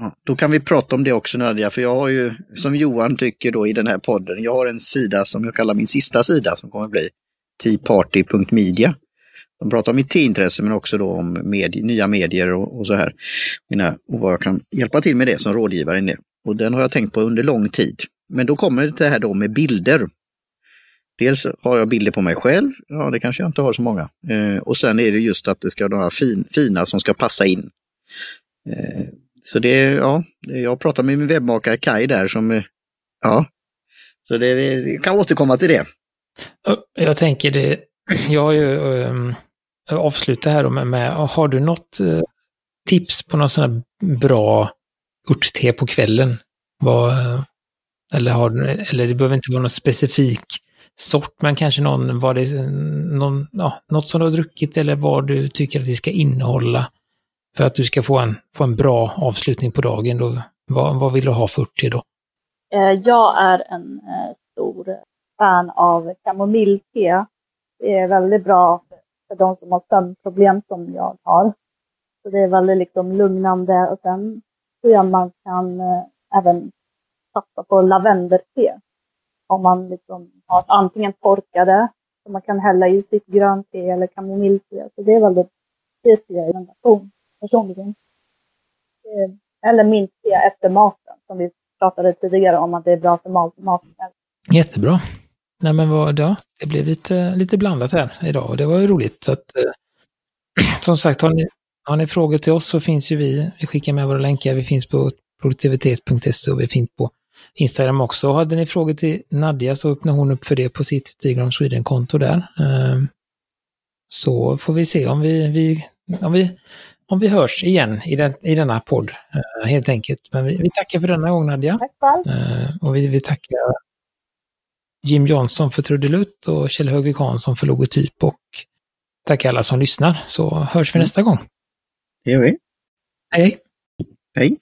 Ja, då kan vi prata om det också Nadja, för jag har ju, som Johan tycker då i den här podden, jag har en sida som jag kallar min sista sida som kommer bli teaparty.media. De pratar om mitt intresse men också då om medie, nya medier och, och, så här. Mina, och vad jag kan hjälpa till med det som rådgivare. Inne. Och den har jag tänkt på under lång tid. Men då kommer det här då med bilder. Dels har jag bilder på mig själv, ja det kanske jag inte har så många. Eh, och sen är det just att det ska vara fin, fina som ska passa in. Eh, så det, ja, jag pratar med min webbmakare Kai där som, eh, ja, så det, vi kan återkomma till det. Jag tänker det, jag har ju um, avslutat här med, med, har du något uh, tips på något sån här bra örtte på kvällen? Vad, uh, eller, har, eller det behöver inte vara någon specifik sort, men kanske någon, vad det, eh, någon, ja, något som du har druckit eller vad du tycker att det ska innehålla för att du ska få en, få en bra avslutning på dagen. Då, vad, vad vill du ha för örtte då? Jag är en stor fan av kamomillte. Det är väldigt bra för de som har sömnproblem som jag har. Så det är väldigt liksom lugnande och sen tror jag man kan eh, även satsa på lavendelte, Om man liksom har antingen torkade, som man kan hälla i sitt grönt te eller kamomillte. Så det är väldigt, det skulle jag rekommendation personligen. Eh, eller minst te efter maten, som vi pratade tidigare om att det är bra för maten. Jättebra. Nej men vad, ja, det blev lite, lite blandat här idag och det var ju roligt. Så att, eh, som sagt, har ni, har ni frågor till oss så finns ju vi. Vi skickar med våra länkar. Vi finns på produktivitet.se och vi finns på Instagram också. Hade ni frågor till Nadja så öppnar hon upp för det på sitt Digram Sweden-konto där. Ehm, så får vi se om vi, vi, om vi, om vi hörs igen i, den, i denna podd, eh, helt enkelt. Men vi, vi tackar för denna gång Nadja. Tack själv. Ehm, och vi, vi tackar Jim Johnson för trudelutt och Kjell Högvik Hansson för logotyp och tack alla som lyssnar så hörs vi nästa gång. Det gör vi. Hej. Hej.